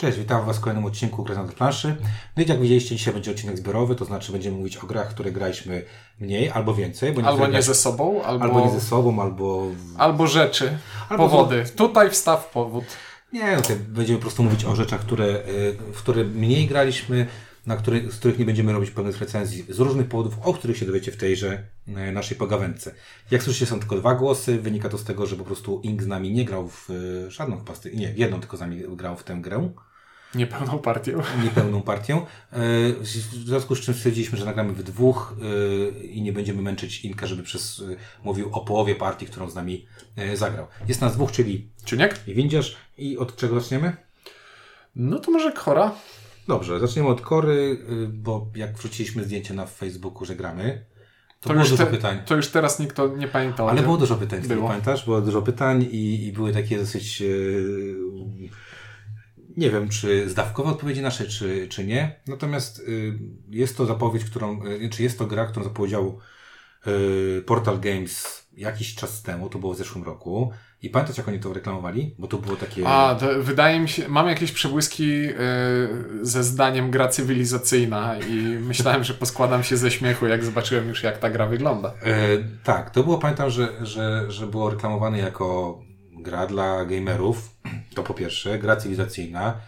Cześć, witam Was w kolejnym odcinku Gry na planszy. No i jak widzieliście, dzisiaj będzie odcinek zbiorowy, to znaczy będziemy mówić o grach, które graliśmy mniej albo więcej. Bo albo nie grać... ze sobą, albo... albo nie ze sobą, albo... Albo rzeczy, albo powody. Tutaj wstaw powód. Nie, no będziemy po prostu mówić o rzeczach, które, y, w które mniej graliśmy, na który, z których nie będziemy robić pełnych recenzji, z różnych powodów, o których się dowiecie w tejże e, naszej pogawędce. Jak słyszycie, są tylko dwa głosy. Wynika to z tego, że po prostu Ink z nami nie grał w e, żadną pasty, nie, jedną tylko z nami grał w tę grę. Niepełną partią. Niepełną partią. E, w związku z czym stwierdziliśmy, że nagramy w dwóch i nie będziemy męczyć Inka, żeby przez mówił o połowie partii, którą z nami zagrał. Jest nas dwóch, czyli Czuniek i Windziarz. I od czego zaczniemy? No to może Kora. Dobrze, zaczniemy od Kory, bo jak wrzuciliśmy zdjęcie na Facebooku, że gramy, to, to było już dużo te, pytań. To już teraz nikt to nie pamiętał. Ale było dużo pytań, było. pamiętasz? Było dużo pytań i, i były takie dosyć yy, nie wiem, czy zdawkowe odpowiedzi nasze, czy, czy nie. Natomiast yy, jest to zapowiedź, którą, yy, czy jest to gra, którą zapowiedział y, Portal Games jakiś czas temu, to było w zeszłym roku. I pamiętasz, jak oni to reklamowali? Bo to było takie... A, to wydaje mi się, mam jakieś przebłyski yy, ze zdaniem gra cywilizacyjna i myślałem, że poskładam się ze śmiechu, jak zobaczyłem już, jak ta gra wygląda. E, tak, to było, pamiętam, że, że, że było reklamowane jako gra dla gamerów, to po pierwsze, gra cywilizacyjna,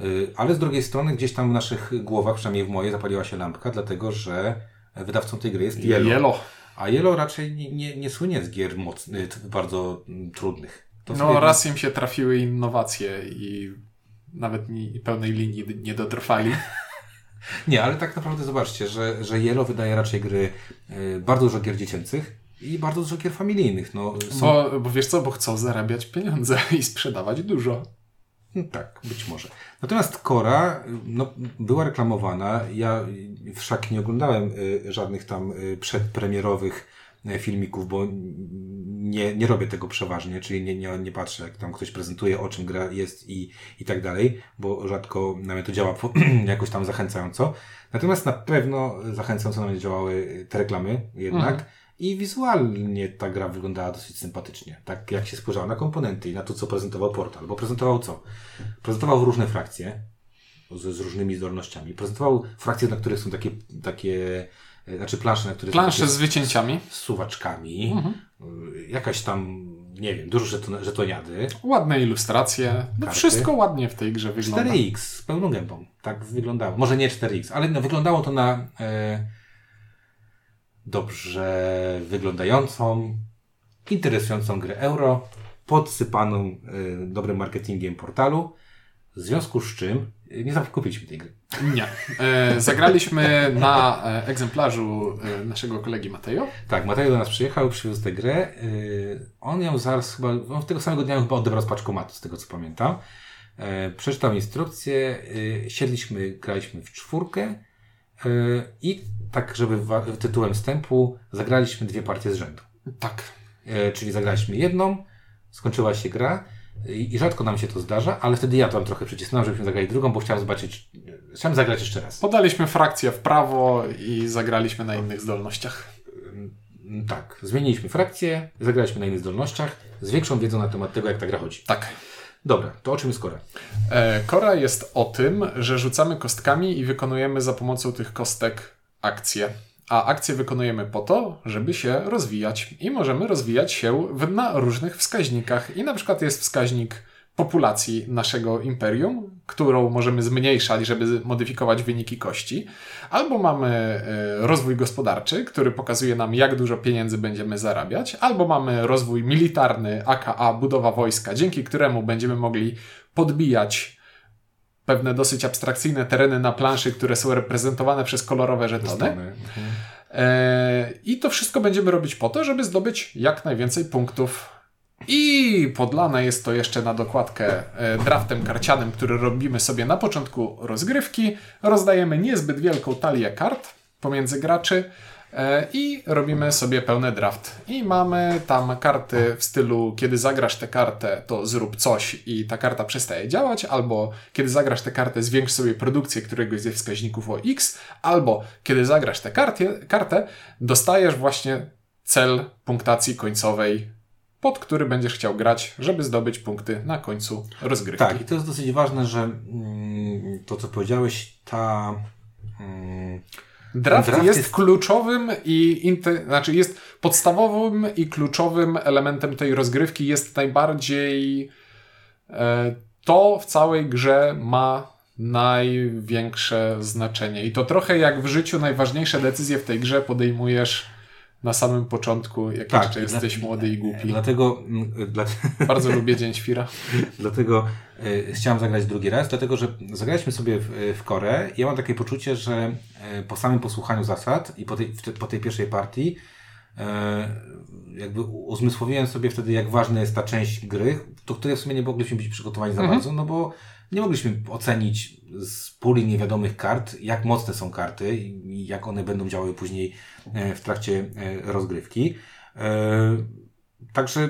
yy, ale z drugiej strony gdzieś tam w naszych głowach, przynajmniej w mojej, zapaliła się lampka, dlatego że wydawcą tej gry jest Yellow. Yellow. A Yellow raczej nie, nie, nie słynie z gier mocnych, bardzo mm, trudnych. To no, raz im się trafiły innowacje i nawet nie, pełnej linii nie dotrwali. nie, ale tak naprawdę zobaczcie, że, że Yellow wydaje raczej gry, y, bardzo dużo gier dziecięcych i bardzo dużo gier familijnych. No, są... bo, bo wiesz co, bo chcą zarabiać pieniądze i sprzedawać dużo. No tak, być może. Natomiast Kora no, była reklamowana. Ja wszak nie oglądałem y, żadnych tam y, przedpremierowych y, filmików, bo nie, nie robię tego przeważnie, czyli nie, nie, nie patrzę, jak tam ktoś prezentuje, o czym gra jest i, i tak dalej, bo rzadko nawet to działa jakoś tam zachęcająco. Natomiast na pewno zachęcająco nam działały te reklamy jednak. Mhm. I wizualnie ta gra wyglądała dosyć sympatycznie. Tak jak się spojrzało na komponenty i na to, co prezentował portal. Bo prezentował co? Prezentował różne frakcje z, z różnymi zdolnościami. Prezentował frakcje, na których są takie, takie e, znaczy plansze, na których plansze z wycięciami. Z suwaczkami. Mhm. Jakaś tam, nie wiem, dużo żeton, żetoniady. Ładne ilustracje. No wszystko ładnie w tej grze wygląda. 4X z pełną gębą. Tak wyglądało. Może nie 4X, ale no, wyglądało to na... E, dobrze wyglądającą, interesującą grę euro, podsypaną y, dobrym marketingiem portalu, w związku z czym y, nie zakupiliśmy tej gry. Nie. E, zagraliśmy na e, egzemplarzu e, naszego kolegi Matejo. Tak, Matejo do nas przyjechał, przywiózł tę grę. E, on ją zaraz chyba, on tego samego dnia chyba odebrał z paczkomatu, z tego co pamiętam. E, przeczytał instrukcję, e, siedliśmy, graliśmy w czwórkę i tak, żeby tytułem wstępu zagraliśmy dwie partie z rzędu. Tak. E, czyli zagraliśmy jedną, skończyła się gra i, rzadko nam się to zdarza, ale wtedy ja tam trochę przycisnąłem, żebyśmy zagrali drugą, bo chciałem zobaczyć, chciałem zagrać jeszcze raz. Podaliśmy frakcję w prawo i zagraliśmy na innych zdolnościach. Mm, tak, zmieniliśmy frakcję, zagraliśmy na innych zdolnościach, z większą wiedzą na temat tego, jak ta gra chodzi. Tak. Dobra, to o czym jest Kora? E, Kora jest o tym, że rzucamy kostkami i wykonujemy za pomocą tych kostek akcje. A akcje wykonujemy po to, żeby się rozwijać. I możemy rozwijać się na różnych wskaźnikach. I na przykład jest wskaźnik populacji naszego imperium, którą możemy zmniejszać, żeby modyfikować wyniki kości, albo mamy e, rozwój gospodarczy, który pokazuje nam, jak dużo pieniędzy będziemy zarabiać, albo mamy rozwój militarny, aka budowa wojska, dzięki któremu będziemy mogli podbijać pewne dosyć abstrakcyjne tereny na planszy, które są reprezentowane przez kolorowe żetony. Mhm. E, I to wszystko będziemy robić po to, żeby zdobyć jak najwięcej punktów. I podlane jest to jeszcze na dokładkę e, draftem karcianym, który robimy sobie na początku rozgrywki. Rozdajemy niezbyt wielką talię kart pomiędzy graczy. E, i robimy sobie pełny draft. I mamy tam karty w stylu, kiedy zagrasz tę kartę, to zrób coś i ta karta przestaje działać, albo kiedy zagrasz tę kartę, zwiększ sobie produkcję któregoś ze wskaźników o X, albo kiedy zagrasz tę kartę, kartę dostajesz właśnie cel punktacji końcowej pod który będziesz chciał grać, żeby zdobyć punkty na końcu rozgrywki. Tak, i to jest dosyć ważne, że mm, to, co powiedziałeś, ta... Mm, Draft, draft jest, jest, kluczowym i znaczy jest podstawowym i kluczowym elementem tej rozgrywki. Jest najbardziej e, to w całej grze ma największe znaczenie. I to trochę jak w życiu najważniejsze decyzje w tej grze podejmujesz na samym początku, jak tak, jeszcze jesteś dla, młody i głupi. Dlatego... Mm, dla... Bardzo lubię Dzień Świra. dlatego y, chciałem zagrać drugi raz, dlatego że zagraliśmy sobie w, w Korę i ja mam takie poczucie, że y, po samym posłuchaniu zasad i po tej, po tej pierwszej partii y, jakby uzmysłowiłem sobie wtedy, jak ważna jest ta część gry, do której w sumie nie mogliśmy być przygotowani za mhm. bardzo, no bo nie mogliśmy ocenić z puli niewiadomych kart, jak mocne są karty i jak one będą działały później e, w trakcie e, rozgrywki. E, także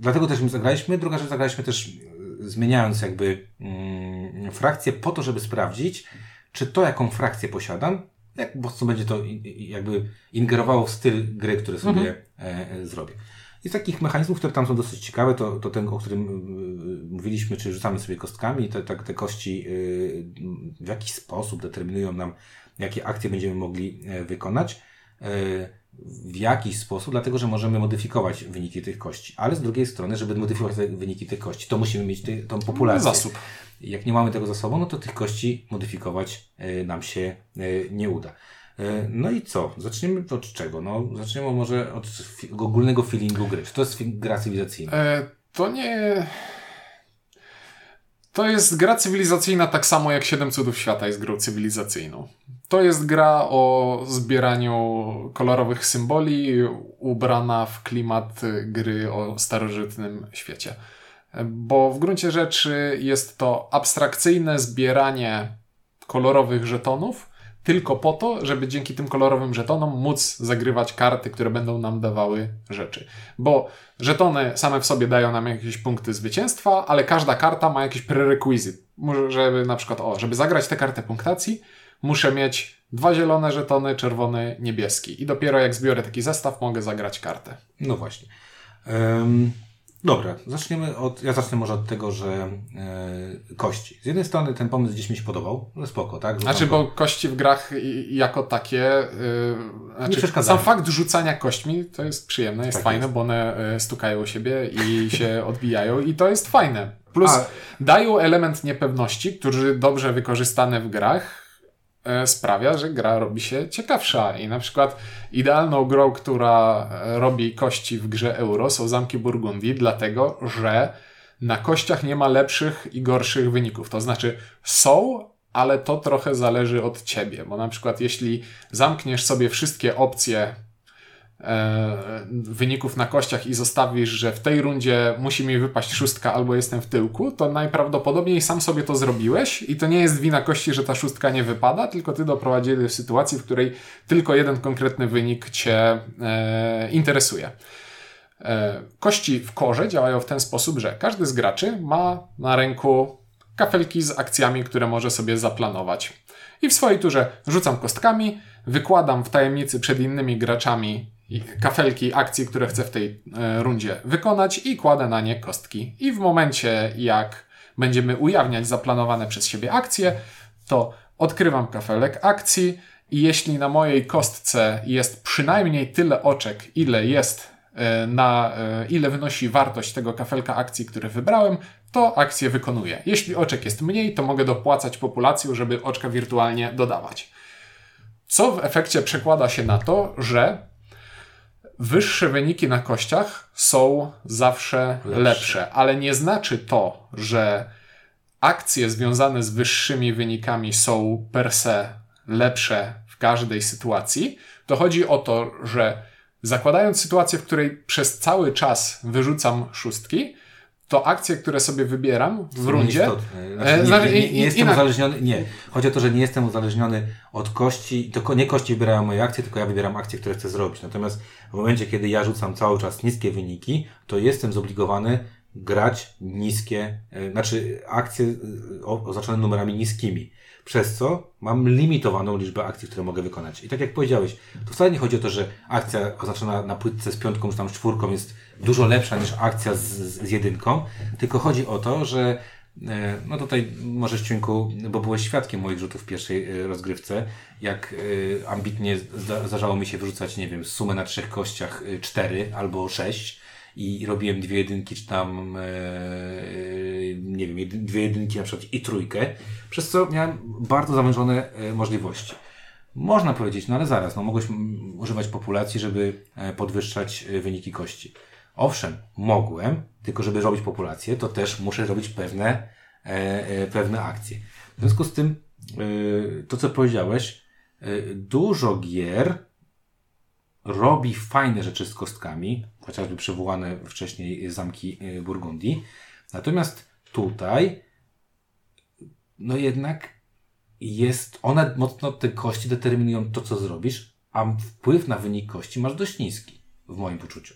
dlatego też my zagraliśmy. Druga rzecz, zagraliśmy też zmieniając jakby mm, frakcję po to, żeby sprawdzić, czy to, jaką frakcję posiadam, jak mocno będzie to jakby ingerowało w styl gry, który sobie mhm. zrobię. I z takich mechanizmów, które tam są dosyć ciekawe, to, to ten, o którym y, mówiliśmy, czy rzucamy sobie kostkami, te, te, te kości y, w jakiś sposób determinują nam, jakie akcje będziemy mogli e, wykonać e, w jakiś sposób, dlatego że możemy modyfikować wyniki tych kości. Ale z drugiej strony, żeby modyfikować wyniki tych kości, to musimy mieć ty, tą populację. Zasób. Jak nie mamy tego zasobu, no to tych kości modyfikować e, nam się nie uda. E, no i co? Zaczniemy od czego? No, zaczniemy może od ogólnego feelingu gry. Czy to jest gra cywilizacyjna? E, to nie... To jest gra cywilizacyjna tak samo jak Siedem Cudów Świata jest grą cywilizacyjną. To jest gra o zbieraniu kolorowych symboli, ubrana w klimat gry o starożytnym świecie. Bo w gruncie rzeczy jest to abstrakcyjne zbieranie kolorowych żetonów, tylko po to, żeby dzięki tym kolorowym żetonom móc zagrywać karty, które będą nam dawały rzeczy. Bo żetony same w sobie dają nam jakieś punkty zwycięstwa, ale każda karta ma jakiś prerequisit. Żeby na przykład, o, żeby zagrać tę kartę punktacji, muszę mieć dwa zielone żetony, czerwony, niebieski. I dopiero jak zbiorę taki zestaw, mogę zagrać kartę. No właśnie. Um, Dobra, zaczniemy od, ja zacznę może od tego, że e, kości. Z jednej strony ten pomysł gdzieś mi się podobał, ale spoko, tak? Rzucam znaczy, bo kości w grach jako takie, yy, znaczy, nie sam fakt rzucania kośćmi to jest przyjemne, jest tak fajne, jest. bo one e, stukają o siebie i się odbijają i to jest fajne. Plus A. dają element niepewności, który dobrze wykorzystany w grach sprawia, że gra robi się ciekawsza. I na przykład idealną grą, która e, robi kości w grze euro są zamki Burgundii, dlatego że na kościach nie ma lepszych i gorszych wyników. To znaczy są, ale to trochę zależy od ciebie, bo na przykład jeśli zamkniesz sobie wszystkie opcje E, wyników na kościach i zostawisz, że w tej rundzie musi mi wypaść szóstka albo jestem w tyłku, to najprawdopodobniej sam sobie to zrobiłeś i to nie jest wina kości, że ta szóstka nie wypada, tylko ty doprowadziłeś do sytuacji, w której tylko jeden konkretny wynik cię e, interesuje. E, kości w korze działają w ten sposób, że każdy z graczy ma na ręku kafelki z akcjami, które może sobie zaplanować. I w swojej turze rzucam kostkami, wykładam w tajemnicy przed innymi graczami kafelki akcji, które chcę w tej e, rundzie wykonać i kładę na nie kostki. I w momencie, jak będziemy ujawniać zaplanowane przez siebie akcje, to odkrywam kafelek akcji i jeśli na mojej kostce jest przynajmniej tyle oczek, ile jest e, na e, ile wynosi wartość tego kafelka akcji, który wybrałem, to akcję wykonuję. Jeśli oczek jest mniej, to mogę dopłacać populację, żeby oczka wirtualnie dodawać. Co w efekcie przekłada się na to, że wyższe wyniki na kościach są zawsze lepsze. lepsze, ale nie znaczy to, że akcje związane z wyższymi wynikami są per se lepsze w każdej sytuacji. To chodzi o to, że zakładając sytuację, w której przez cały czas wyrzucam szóstki, to akcje, które sobie wybieram w rundzie. E, znaczy, nie, nie, nie, jestem uzależniony. Nie. Chodzi o to, że nie jestem uzależniony od kości. To nie kości wybierają moje akcje, tylko ja wybieram akcje, które chcę zrobić. Natomiast w momencie, kiedy ja rzucam cały czas niskie wyniki, to jestem zobligowany grać niskie, e, znaczy akcje e, oznaczone numerami niskimi. Przez co mam limitowaną liczbę akcji, które mogę wykonać. I tak jak powiedziałeś, to wcale nie chodzi o to, że akcja oznaczona na płytce z piątką czy tam z czwórką jest dużo lepsza niż akcja z, z jedynką, tylko chodzi o to, że E, no tutaj może Ściuńku, bo byłeś świadkiem moich rzutów w pierwszej e, rozgrywce, jak e, ambitnie zdarzało mi się wyrzucać, nie wiem, sumę na trzech kościach cztery albo sześć i robiłem dwie jedynki, czy tam nie wiem, dwie jedynki na przykład i trójkę, przez co miałem bardzo zawężone możliwości. Można powiedzieć, no ale zaraz, no mogłeś używać populacji, żeby podwyższać wyniki kości. Owszem, mogłem, tylko żeby robić populację, to też muszę robić pewne, e, e, pewne akcje. W związku z tym, e, to co powiedziałeś, e, dużo gier robi fajne rzeczy z kostkami, chociażby przywołane wcześniej zamki e, Burgundii. Natomiast tutaj, no jednak jest, one mocno te kości determinują to, co zrobisz, a wpływ na wynik kości masz dość niski, w moim poczuciu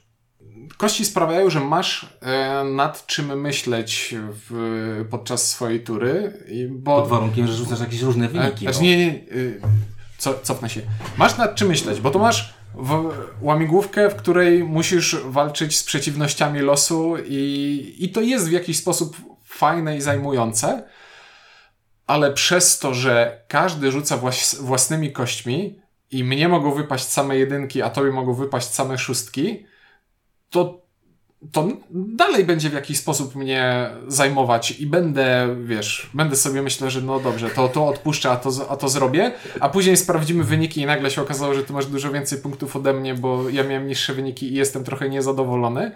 kości sprawiają, że masz e, nad czym myśleć w, podczas swojej tury. Bo, Pod warunkiem, że rzucasz jakieś różne e, wyniki. E, znaczy, nie, nie, y, co, cofnę się. Masz nad czym myśleć, bo to masz w łamigłówkę, w której musisz walczyć z przeciwnościami losu i, i to jest w jakiś sposób fajne i zajmujące, ale przez to, że każdy rzuca włas własnymi kośćmi i mnie mogą wypaść same jedynki, a tobie mogą wypaść same szóstki, to, to dalej będzie w jakiś sposób mnie zajmować i będę, wiesz, będę sobie myślę, że no dobrze, to, to odpuszczę, a to, a to zrobię, a później sprawdzimy wyniki i nagle się okazało, że ty masz dużo więcej punktów ode mnie, bo ja miałem niższe wyniki i jestem trochę niezadowolony.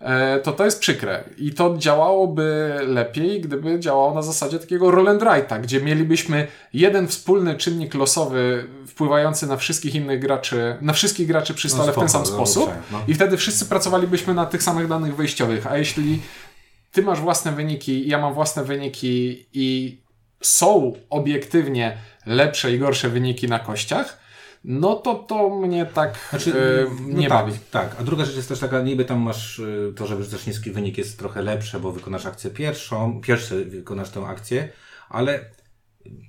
E, to to jest przykre. I to działałoby lepiej, gdyby działało na zasadzie takiego roll and write'a, gdzie mielibyśmy jeden wspólny czynnik losowy wpływający na wszystkich innych graczy, na wszystkich graczy przy stole no spoko, w ten sam no, sposób no. i wtedy wszyscy pracowalibyśmy na tych samych danych wejściowych, a jeśli ty masz własne wyniki, ja mam własne wyniki i są obiektywnie lepsze i gorsze wyniki na kościach, no to to mnie tak znaczy, yy, nie no tak, bawi. Tak, a druga rzecz jest też taka, niby tam masz yy, to, że wyrzucasz niski wynik jest trochę lepsze, bo wykonasz akcję pierwszą, pierwszy wykonasz tę akcję, ale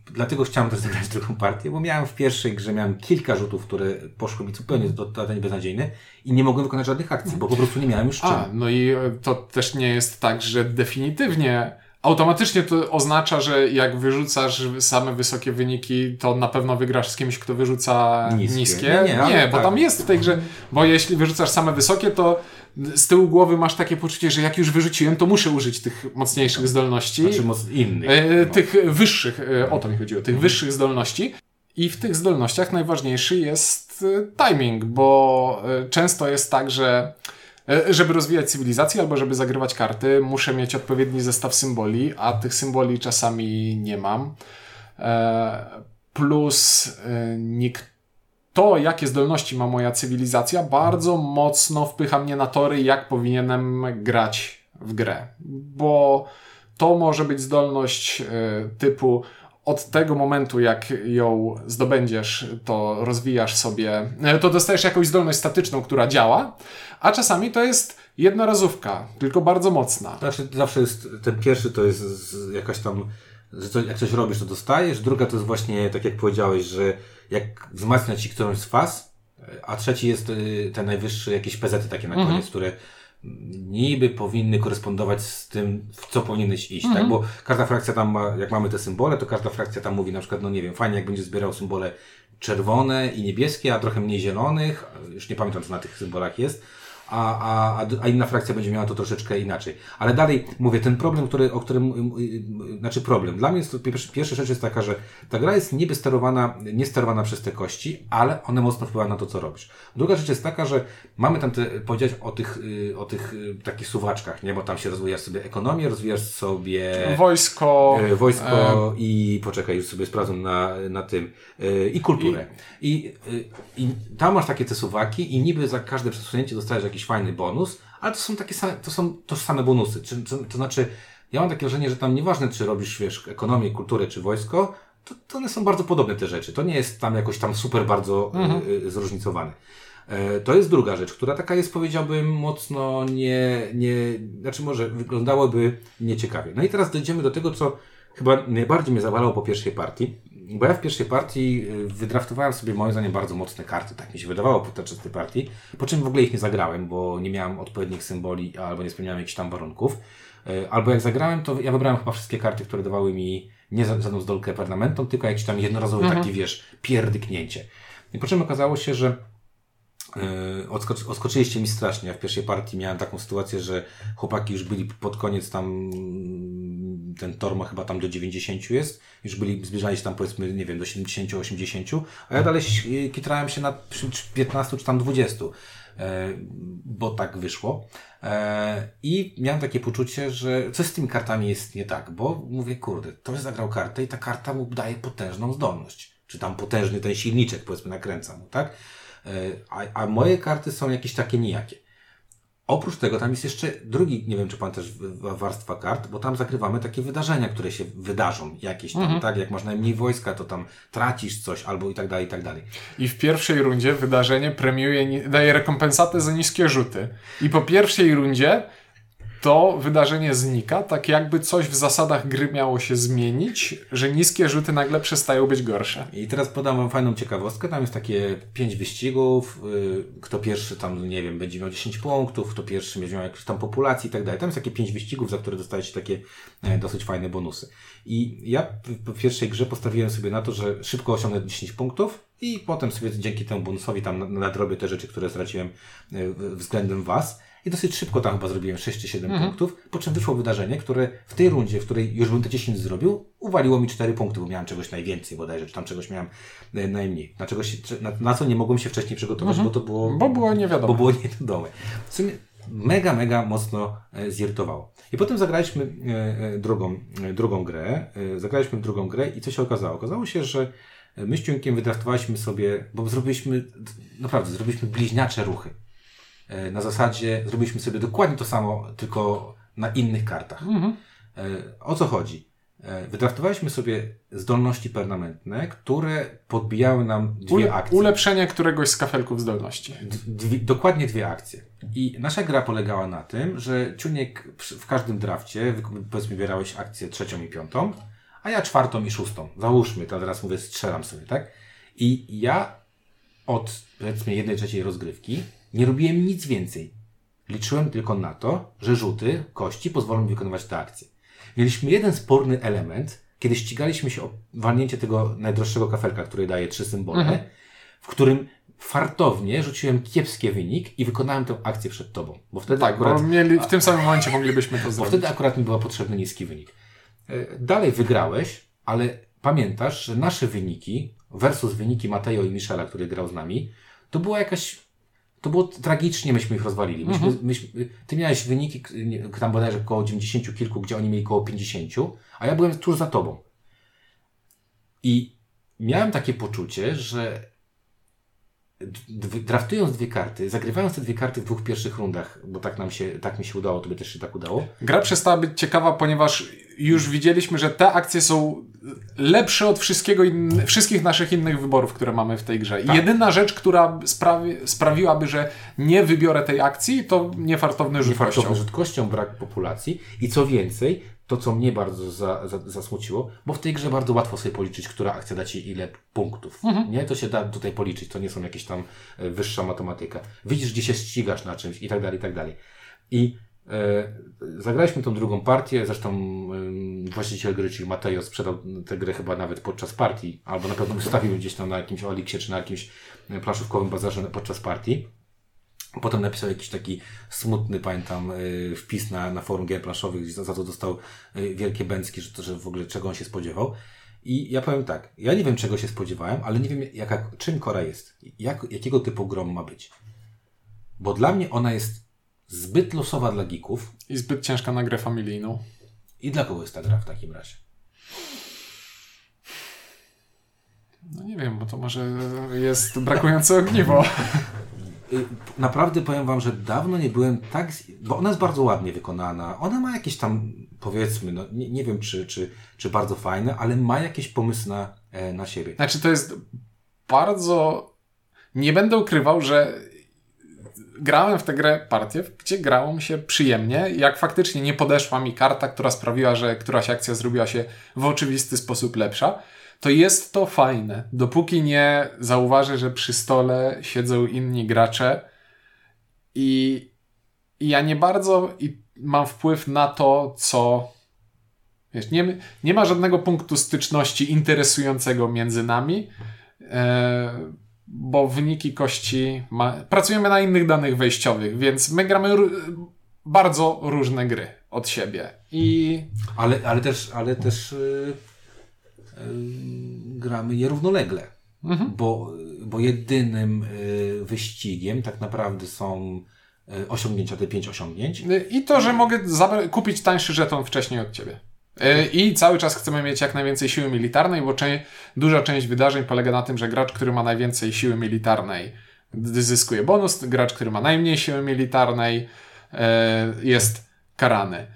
dlatego chciałem też zagrać drugą partię, bo miałem w pierwszej grze miałem kilka rzutów, które poszły mi zupełnie totalnie beznadziejne i nie mogłem wykonać żadnych akcji, bo po prostu nie miałem już czym. A, no i to też nie jest tak, że definitywnie automatycznie to oznacza, że jak wyrzucasz same wysokie wyniki, to na pewno wygrasz z kimś, kto wyrzuca niskie. niskie. Nie, nie, nie bo tak. tam jest w tej grze, bo jeśli wyrzucasz same wysokie, to z tyłu głowy masz takie poczucie, że jak już wyrzuciłem, to muszę użyć tych mocniejszych zdolności. Znaczy innych. E, no. Tych wyższych, e, o to mi chodziło, tych mhm. wyższych zdolności. I w tych zdolnościach najważniejszy jest e, timing, bo e, często jest tak, że żeby rozwijać cywilizację albo żeby zagrywać karty, muszę mieć odpowiedni zestaw symboli, a tych symboli czasami nie mam. E, plus e, to, jakie zdolności ma moja cywilizacja, bardzo mocno wpycha mnie na tory, jak powinienem grać w grę. Bo to może być zdolność typu od tego momentu, jak ją zdobędziesz, to rozwijasz sobie, to dostajesz jakąś zdolność statyczną, która działa, a czasami to jest jednorazówka, tylko bardzo mocna. Zawsze, zawsze jest, ten pierwszy to jest jakaś tam, że to, jak coś robisz, to dostajesz, druga to jest właśnie, tak jak powiedziałeś, że jak wzmacnia ci którąś z faz, a trzeci jest y, ten najwyższy, jakieś PZ takie na koniec, mhm. które niby powinny korespondować z tym, w co powinieneś iść, tak? mhm. tak? Bo każda frakcja tam ma, jak mamy te symbole, to każda frakcja tam mówi na przykład, no nie wiem, fajnie jak będzie zbierał symbole czerwone i niebieskie, a trochę mniej zielonych, już nie pamiętam co na tych symbolach jest, a, a, a inna frakcja będzie miała to troszeczkę inaczej. Ale dalej, mówię, ten problem, który, o którym, znaczy problem, dla mnie jest to pierwsza, rzecz jest taka, że ta gra jest niby sterowana, nie sterowana przez te kości, ale one mocno wpływają na to, co robisz. Druga rzecz jest taka, że mamy tam te, powiedzieć o tych, y, o tych y, takich suwaczkach, nie, bo tam się rozwijasz sobie ekonomię, rozwijasz sobie wojsko, y, wojsko e... i poczekaj, już sobie sprawdzę na, na tym, i kulturę. I, i, i tam masz takie te suwaki i niby za każde przesunięcie dostajesz jakiś jakiś fajny bonus, ale to są takie same, to są tożsame bonusy. Czy, to, to znaczy, ja mam takie wrażenie, że tam nieważne, czy robisz, wiesz, ekonomię, kulturę, czy wojsko, to, to one są bardzo podobne te rzeczy. To nie jest tam jakoś tam super bardzo mhm. y, zróżnicowane. E, to jest druga rzecz, która taka jest, powiedziałbym, mocno nie, nie, znaczy może wyglądałoby nieciekawie. No i teraz dojdziemy do tego, co chyba najbardziej mnie zawalało po pierwszej partii, bo ja w pierwszej partii y, wydraftowałem sobie moim zdaniem bardzo mocne karty, tak mi się wydawało podczas tej partii, po czym w ogóle ich nie zagrałem, bo nie miałem odpowiednich symboli albo nie spełniałem jakichś tam warunków. E, albo jak zagrałem, to ja wybrałem chyba wszystkie karty, które dawały mi nie żadną zdolkę permanentą, tylko jakiś tam jednorazowy Mhm. taki, wiesz, pierdyknięcie. I po czym okazało się, że Yy, odskocz, odskoczyliście mi strasznie. Ja w pierwszej partii miałem taką sytuację, że chłopaki już byli pod koniec tam, ten tor ma chyba tam do 90 jest, już byli, zbliżali się tam powiedzmy, nie wiem, do 70-80, a ja dalej yy, kitrałem się na przy 15 czy tam 20, yy, bo tak wyszło. Yy, I miałem takie poczucie, że coś z tymi kartami jest nie tak, bo mówię, kurde, ktoś zagrał kartę i ta karta mu daje potężną zdolność. Czy tam potężny ten silniczek, powiedzmy, nakręca mu, tak? E, A, a moje karty są jakieś takie nijakie. Oprócz tego tam jest jeszcze drugi, nie wiem czy pan też warstwa kart, bo tam zagrywamy takie wydarzenia, które się wydarzą jakieś tam, tak? Jak masz najmniej wojska, to tam tracisz coś albo i tak dalej, i tak dalej. I w pierwszej rundzie wydarzenie premiuje, daje rekompensatę za niskie rzuty. I po pierwszej rundzie to wydarzenie znika, tak jakby coś w zasadach gry miało się zmienić, że niskie rzuty nagle przestają być gorsze. I teraz podam wam fajną ciekawostkę. Tam jest takie pięć wyścigów. y, Kto pierwszy tam, nie wiem, będzie miał 10 punktów, kto pierwszy będzie miał jakąś tam populację i tak dalej. Tam jest takie pięć wyścigów, za które dostajecie takie e, dosyć fajne bonusy. I ja w- pierwszej grze postawiłem sobie na to, że szybko osiągnę 10 punktów i potem sobie dzięki temu bonusowi tam na- nadrobię te rzeczy, które straciłem e, względem was. I dosyć szybko tam chyba zrobiłem 6 czy 7 punktów, po czym wyszło wydarzenie, które w tej rundzie, w której już bym te 10 zrobił, uwaliło mi 4 punkty, bo miałem czegoś najwięcej bodajże, czy tam czegoś miałem e, najmniej. Na, czegoś, na, na co nie mogłem się wcześniej przygotować, bo to było... Bo było nie wiadomo. Bo było niewiadome. W sumie mega, mega mocno e, zirytowało. I potem zagraliśmy e, drugą, drugą grę. Zagraliśmy drugą grę i co się okazało? Okazało się, że my z Ciunkiem wydraftowaliśmy sobie, bo zrobiliśmy, naprawdę, zrobiliśmy bliźniacze ruchy. E, Na zasadzie zrobiliśmy sobie dokładnie to samo, tylko na innych kartach. E, O co chodzi? E, Wydraftowaliśmy sobie zdolności permanentne, które podbijały nam dwie Ule- akcje. ulepszenie któregoś z kafelków zdolności. Dwie, dokładnie dwie akcje. I nasza gra polegała na tym, że Ciuniek w każdym drafcie, powiedzmy, wybierałeś akcję trzecią i piątą, a ja czwartą i szóstą. Załóżmy, to teraz mówię, strzelam sobie, tak? I ja od, powiedzmy, jednej trzeciej rozgrywki nie robiłem nic więcej. Liczyłem tylko na to, że rzuty kości pozwolą mi wykonywać te akcje. Mieliśmy jeden sporny element, kiedy ścigaliśmy się o walnięcie tego najdroższego kafelka, który daje trzy symbole, w którym fartownie rzuciłem kiepski wynik i wykonałem tę akcję przed tobą. Bo wtedy Tak, akurat bo mieli, w tym samym momencie moglibyśmy to bo zrobić. wtedy akurat mi był potrzebny niski wynik. E, Dalej wygrałeś, ale pamiętasz, że nasze wyniki versus wyniki Mateo i Michela, który grał z nami, to była jakaś. To było tragicznie, myśmy ich rozwalili. Myśmy, Mhm. myśmy, ty miałeś wyniki, tam bodajże około 90 kilku, gdzie oni mieli około 50, a ja byłem tuż za tobą. I miałem takie poczucie, że draftując dwie karty, zagrywając te dwie karty w dwóch pierwszych rundach, bo tak nam się, tak mi się udało, to by też się tak udało. Gra przestała być ciekawa, ponieważ już widzieliśmy, że te akcje są lepsze od wszystkiego in... wszystkich naszych innych wyborów, które mamy w tej grze. Tak. jedyna rzecz, która sprawi... sprawiłaby, że nie wybiorę tej akcji, to niefartowny rzut kością. rzutkością, brak populacji i co więcej, to co mnie bardzo za, za, zasmuciło, bo w tej grze bardzo łatwo sobie policzyć, która akcja da Ci ile punktów. Nie? To się da tutaj policzyć, to nie są jakieś tam e, wyższa matematyka. Widzisz, gdzie się ścigasz na czymś i tak dalej, i tak dalej. I zagraliśmy tą drugą partię, zresztą e, właściciel gry, czyli Mateo, sprzedał tę grę chyba nawet podczas partii, albo na pewno wystawił gdzieś tam na jakimś Oliksie, czy na jakimś e, planszówkowym bazarze podczas partii. Potem napisał jakiś taki smutny, pamiętam, y, wpis na, na forum gier planszowych, gdzie za, to dostał wielkie bęcki, że, to, że w ogóle czego on się spodziewał. I ja powiem tak, ja nie wiem czego się spodziewałem, ale nie wiem jaka, czym Kora jest. Jak, jakiego typu grom ma być. Bo dla mnie ona jest zbyt losowa dla geeków. I zbyt ciężka na grę familijną. I dla kogo jest ta gra w takim razie? No nie wiem, bo to może jest brakujące ogniwo. Y, Naprawdę powiem Wam, że dawno nie byłem tak. Bo ona jest bardzo ładnie wykonana. Ona ma jakieś tam, powiedzmy, no, nie, nie wiem czy, czy, czy bardzo fajne, ale ma jakieś pomysły na, e, na siebie. Znaczy to jest bardzo... Nie będę ukrywał, że grałem w tę grę partię, gdzie grało mi się przyjemnie. Jak faktycznie nie podeszła mi karta, która sprawiła, że któraś akcja zrobiła się w oczywisty sposób lepsza, to jest to fajne. Dopóki nie zauważę, że przy stole siedzą inni gracze i, i ja nie bardzo... Mam wpływ na to, co. Wiesz, nie, nie ma żadnego punktu styczności interesującego między nami, e, bo wyniki kości. Ma, pracujemy na innych danych wejściowych, więc my gramy bardzo różne gry od siebie. I... Ale, ale też, ale też yy, yy, gramy je równolegle. Mhm. Bo, bo jedynym yy, wyścigiem tak naprawdę są y, osiągnięcia, te pięć osiągnięć. I to, że mogę kupić tańszy żeton wcześniej od ciebie. Y, I cały czas chcemy mieć jak najwięcej siły militarnej, bo duża część wydarzeń polega na tym, że gracz, który ma najwięcej siły militarnej, zyskuje bonus, gracz, który ma najmniej siły militarnej, E, jest karany.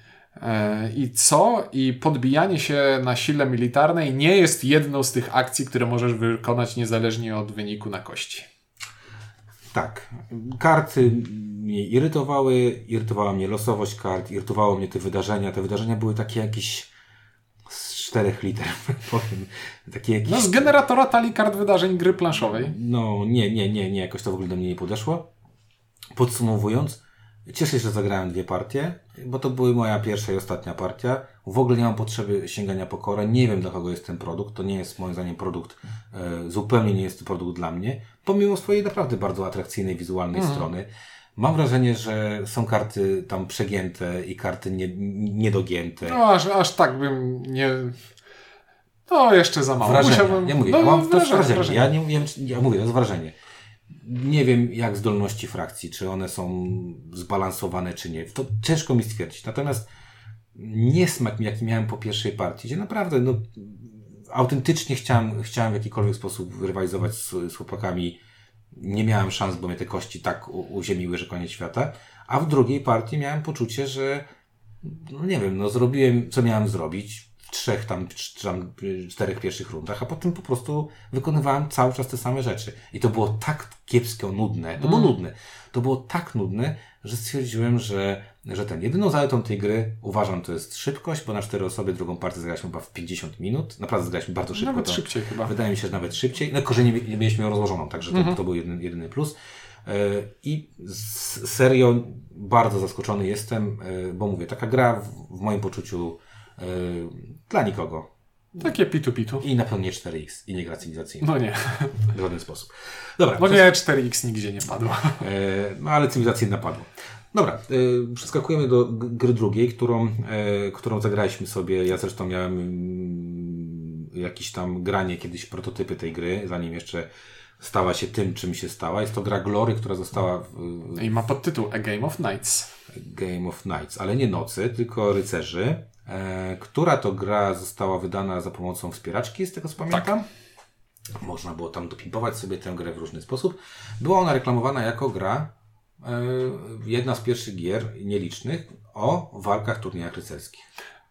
E, I co? I podbijanie się na sile militarnej nie jest jedną z tych akcji, które możesz wykonać niezależnie od wyniku na kości. Tak. Karty mnie irytowały, irytowała mnie losowość kart, irytowało mnie te wydarzenia. Te wydarzenia były takie jakieś z czterech liter, powiem. Takie jakieś... No z generatora talii kart wydarzeń gry planszowej. No nie, nie, nie, nie, jakoś to w ogóle do mnie nie podeszło. Podsumowując, Cieszę się, że zagrałem dwie partie, bo to były moja pierwsza i ostatnia partia. W ogóle nie mam potrzeby sięgania po korę. Nie wiem, dla kogo jest ten produkt. To nie jest moim zdaniem produkt, e, zupełnie nie jest to produkt dla mnie, pomimo swojej naprawdę bardzo atrakcyjnej wizualnej mhm. strony. Mam wrażenie, że są karty tam przegięte i karty nie, niedogięte. No aż, aż tak bym nie... To jeszcze za mało. Wrażenie. Musiałbym... Ja mówię, no, mam to wrażenie. wrażenie. Ja, nie, ja, ja mówię, to jest wrażenie. Nie wiem, jak zdolności frakcji, czy one są zbalansowane, czy nie. To ciężko mi stwierdzić. Natomiast niesmak, jaki miałem po pierwszej partii, gdzie naprawdę, no, autentycznie chciałem, chciałem w jakikolwiek sposób rywalizować z, z chłopakami. Nie miałem szans, bo mnie te kości tak uziemiły, że koniec świata. A w drugiej partii miałem poczucie, że, no nie wiem, no, zrobiłem, co miałem zrobić trzech tam, tam czterech pierwszych rundach, a potem po prostu wykonywałem cały czas te same rzeczy. I to było tak kiepsko nudne, to było mm. nudne. To było tak nudne, że stwierdziłem, że, że ten jedyną zaletą tej gry uważam to jest szybkość, bo na cztery osoby drugą partię zagraliśmy chyba w 50 minut. Naprawdę zagraliśmy bardzo szybko. Nawet szybciej chyba. Wydaje mi się, że nawet szybciej. No, korzenie nie, nie mieliśmy ją rozłożoną, także to, -hmm. to był jedyny, jedyny plus. E, I serio bardzo zaskoczony jestem, e, bo mówię, taka gra w, w moim poczuciu Yy, dla nikogo. Takie pitu-pitu. I na pewno nie 4X i nie gra cywilizacyjna. No nie. W żaden sposób. Dobra. No nie, 4X nigdzie nie padło. No ale cywilizacyjna padło. Dobra, yy, przeskakujemy do gry drugiej, którą, którą zagraliśmy sobie. Ja zresztą miałem mm, jakieś tam granie kiedyś prototypy tej gry, zanim jeszcze stała się tym, czym się stała. Jest to gra Glory, która została... W... I ma podtytuł A Game of Nights. Game of Nights, ale nie nocy, tylko rycerzy. E, która to gra została wydana za pomocą wspieraczki, z tego co pamiętam. Tak. Można było tam dopimpować sobie tę grę w różny sposób. Była ona reklamowana jako gra, jedna z pierwszych gier nielicznych o walkach, turniejach rycerskich.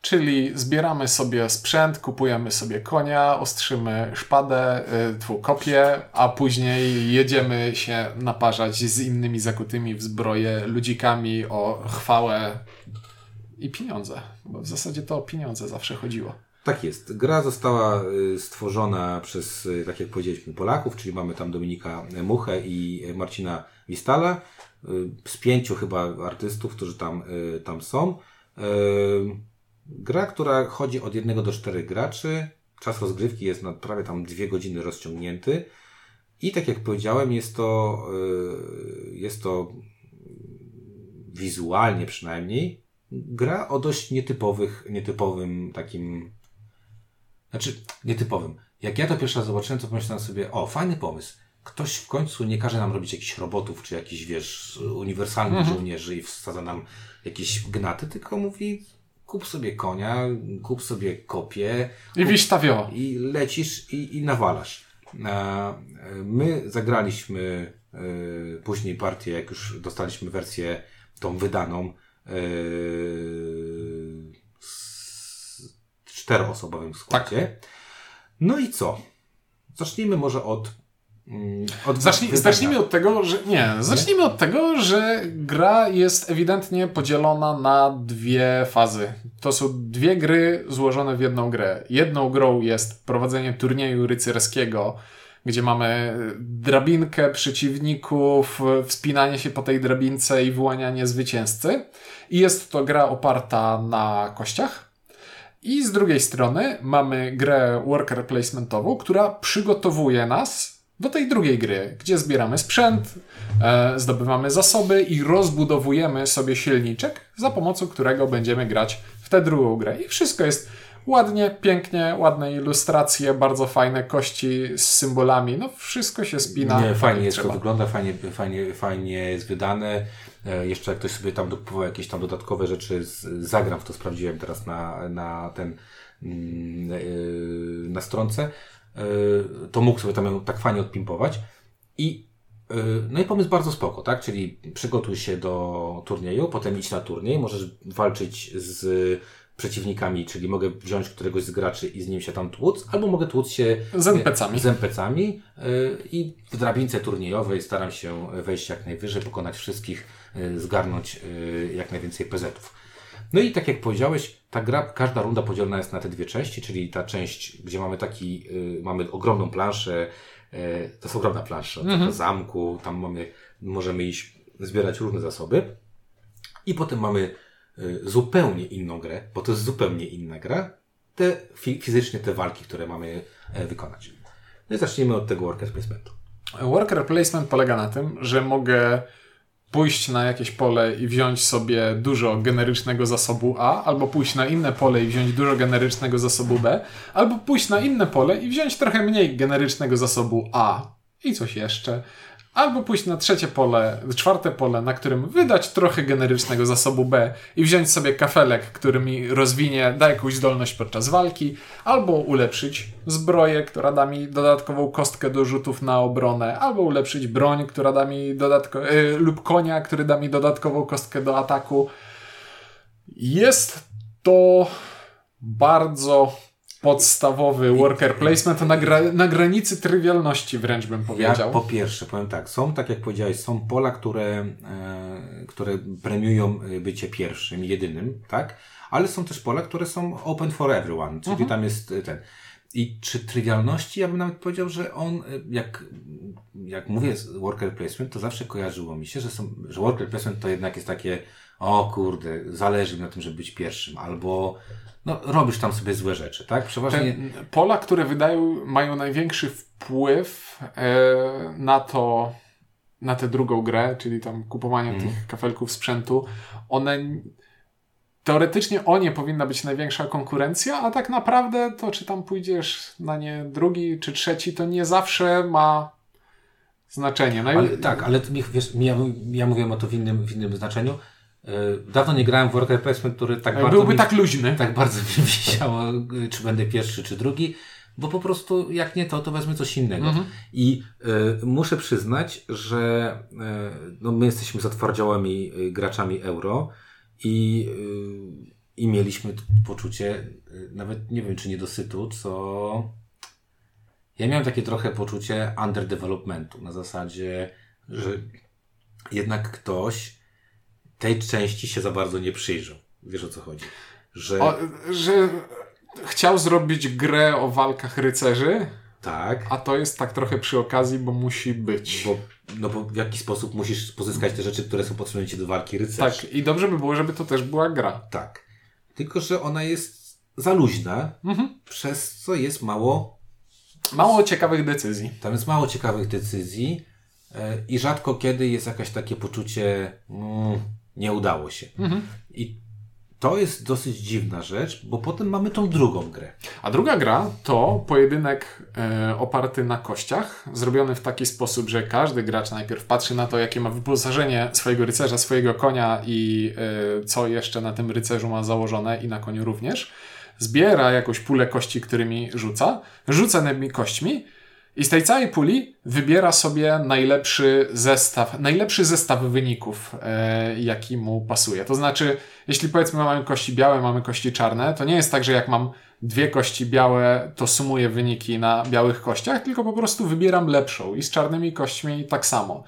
Czyli zbieramy sobie sprzęt, kupujemy sobie konia, ostrzymy szpadę, y, twu kopię, a później jedziemy się naparzać z innymi zakutymi w zbroję ludzikami o chwałę i pieniądze, bo w zasadzie to o pieniądze zawsze chodziło. Tak jest. Gra została y, stworzona przez, y, tak jak powiedzieliśmy, Polaków, czyli mamy tam Dominika Muchę i Marcina Wistala, z pięciu chyba artystów, którzy tam, tam są. Gra, która chodzi od jednego do czterech graczy. Czas rozgrywki jest na prawie tam dwie godziny rozciągnięty. I tak jak powiedziałem, jest to, jest to wizualnie przynajmniej gra o dość nietypowych, nietypowym takim, znaczy nietypowym. Jak ja to pierwszy raz zobaczyłem, to pomyślałem sobie, o, fajny pomysł. Ktoś w końcu nie każe nam robić jakichś robotów, czy jakichś, wiesz, uniwersalnych mhm. żołnierzy i wsadza nam jakieś gnaty, tylko mówi, kup sobie konia, kup sobie kopię. I wystawio. I lecisz i, i nawalasz. My zagraliśmy e, później partię, jak już dostaliśmy wersję tą wydaną, Yy, czteroosobowym składzie. Tak. No i co? Zacznijmy może od. Mm, od Zacznij, zacznijmy od tego, że. Nie, zacznijmy od tego, że gra jest ewidentnie podzielona na dwie fazy. To są dwie gry złożone w jedną grę. Jedną grą jest prowadzenie turnieju rycerskiego gdzie mamy drabinkę przeciwników, wspinanie się po tej drabince i wyłanianie zwycięzcy. I jest to gra oparta na kościach. I z drugiej strony mamy grę worker placementową, która przygotowuje nas do tej drugiej gry, gdzie zbieramy sprzęt, e, zdobywamy zasoby i rozbudowujemy sobie silniczek, za pomocą którego będziemy grać w tę drugą grę. I wszystko jest ładnie, pięknie, ładne ilustracje, bardzo fajne kości z symbolami. No wszystko się spina. Nie, fajnie jest trzeba. to wygląda, fajnie, fajnie, fajnie jest wydane. E, jeszcze jak ktoś sobie tam dokupował jakieś tam dodatkowe rzeczy, z, zagram w to, sprawdziłem teraz na, na ten mm, e, na stronce, to mógł sobie tam tak fajnie odpimpować. I no i pomysł bardzo spoko, tak? Czyli przygotuj się do turnieju, potem idź na turniej, możesz walczyć z przeciwnikami, czyli mogę wziąć któregoś z graczy i z nim się tam tłuc, albo mogę tłuc się z NPC-ami. Z NPC-ami i w drabince turniejowej staram się wejść jak najwyżej, pokonać wszystkich, zgarnąć jak najwięcej PZ-ów. No i tak jak powiedziałeś, ta gra, każda runda podzielona jest na te dwie części, czyli ta część, gdzie mamy taki, y, mamy ogromną planszę, to jest ogromna plansza, mhm. zamku, tam mamy, możemy iść, zbierać różne zasoby. I potem mamy Y, zupełnie inną grę, bo to jest zupełnie inna gra, te fizycznie te walki, które mamy e, wykonać. No i zacznijmy od tego worker placementu. Worker placement polega na tym, że mogę pójść na jakieś pole i wziąć sobie dużo generycznego zasobu A, albo pójść na inne pole i wziąć dużo generycznego zasobu B, albo pójść na inne pole i wziąć trochę mniej generycznego zasobu A. I coś jeszcze albo pójść na trzecie pole, czwarte pole, na którym wydać trochę generycznego zasobu B i wziąć sobie kafelek, który mi rozwinie, da jakąś zdolność podczas walki, albo ulepszyć zbroję, która da mi dodatkową kostkę do rzutów na obronę, albo ulepszyć broń, która da mi dodatko, yy, lub konia, który da mi dodatkową kostkę do ataku. Jest to bardzo podstawowy worker placement na, gra, na granicy trywialności wręcz bym powiedział. Ja po pierwsze powiem tak, są, tak jak powiedziałeś, są pola, które, e, które premiują bycie pierwszym, jedynym, tak? Ale są też pola, które są open for everyone, czyli mhm. tam jest ten. I czy trywialności, ja bym nawet powiedział, że on, jak, jak mówię worker placement, to zawsze kojarzyło mi się, że, są, że worker placement to jednak jest takie, o kurde, zależy mi na tym, żeby być pierwszym, albo no, robisz tam sobie złe rzeczy, tak? Przeważnie... Te pola, które wydają, mają największy wpływ e, na to, na tę drugą grę, czyli tam kupowanie mm. tych kafelków sprzętu, one teoretycznie o nie powinna być największa konkurencja, a tak naprawdę to, czy tam pójdziesz na nie drugi czy trzeci, to nie zawsze ma znaczenie. No ale, tak, ale wiesz, ja, ja mówiłem o to w innym, w innym znaczeniu. E, dawno nie grałem w worker placement, który tak bardzo. Byłby mi, tak luźny. Tak bardzo mi wisiało, czy będę pierwszy, czy drugi, bo po prostu jak nie to, to wezmę coś innego. Mhm. I y, muszę przyznać, że y, no, my jesteśmy zatwardziałymi graczami euro i, y, i mieliśmy poczucie, nawet nie wiem czy niedosytu, co. Ja miałem takie trochę poczucie underdevelopmentu na zasadzie, że jednak ktoś tej części się za bardzo nie przyjrzał. Wiesz o co chodzi? Że, o, że chciał zrobić grę o walkach rycerzy. Tak. A to jest tak trochę przy okazji, bo musi być. Bo, no bo w jaki sposób musisz pozyskać te rzeczy, które są potrzebne ci do walki rycerzy. Tak, i dobrze by było, żeby to też była gra. Tak. Tylko, że ona jest za luźna, mhm. przez co jest mało. Mało ciekawych decyzji. Tam jest mało ciekawych decyzji e, i rzadko kiedy jest jakieś takie poczucie. Mm, nie udało się. Mhm. I to jest dosyć dziwna rzecz, bo potem mamy tą drugą grę. A druga gra to pojedynek e, oparty na kościach, zrobiony w taki sposób, że każdy gracz najpierw patrzy na to, jakie ma wyposażenie swojego rycerza, swojego konia i e, co jeszcze na tym rycerzu ma założone i na koniu również. Zbiera jakąś pulę kości, którymi rzuca, rzuca tymi kośćmi i z tej całej puli wybiera sobie najlepszy zestaw, najlepszy zestaw wyników, e, jaki mu pasuje. To znaczy, jeśli powiedzmy mamy kości białe, mamy kości czarne, to nie jest tak, że jak mam dwie kości białe, to sumuję wyniki na białych kościach, tylko po prostu wybieram lepszą i z czarnymi kośćmi tak samo.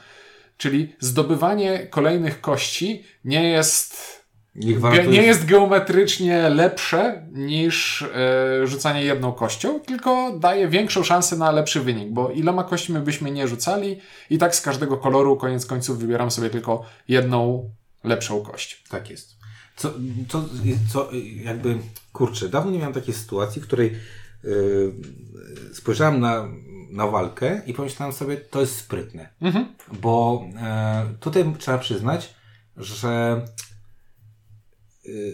Czyli zdobywanie kolejnych kości nie jest nie, nie jest geometrycznie lepsze niż e, rzucanie jedną kością, tylko daje większą szansę na lepszy wynik, bo iloma kośćmi byśmy nie rzucali i tak z każdego koloru koniec końców wybieram sobie tylko jedną lepszą kość. Tak jest. Co, co, co jakby, kurczę, dawno nie miałem takiej sytuacji, w której yy, spojrzałem na, na walkę i pomyślałem sobie, to jest sprytne. Mhm. Bo e, tutaj trzeba przyznać, że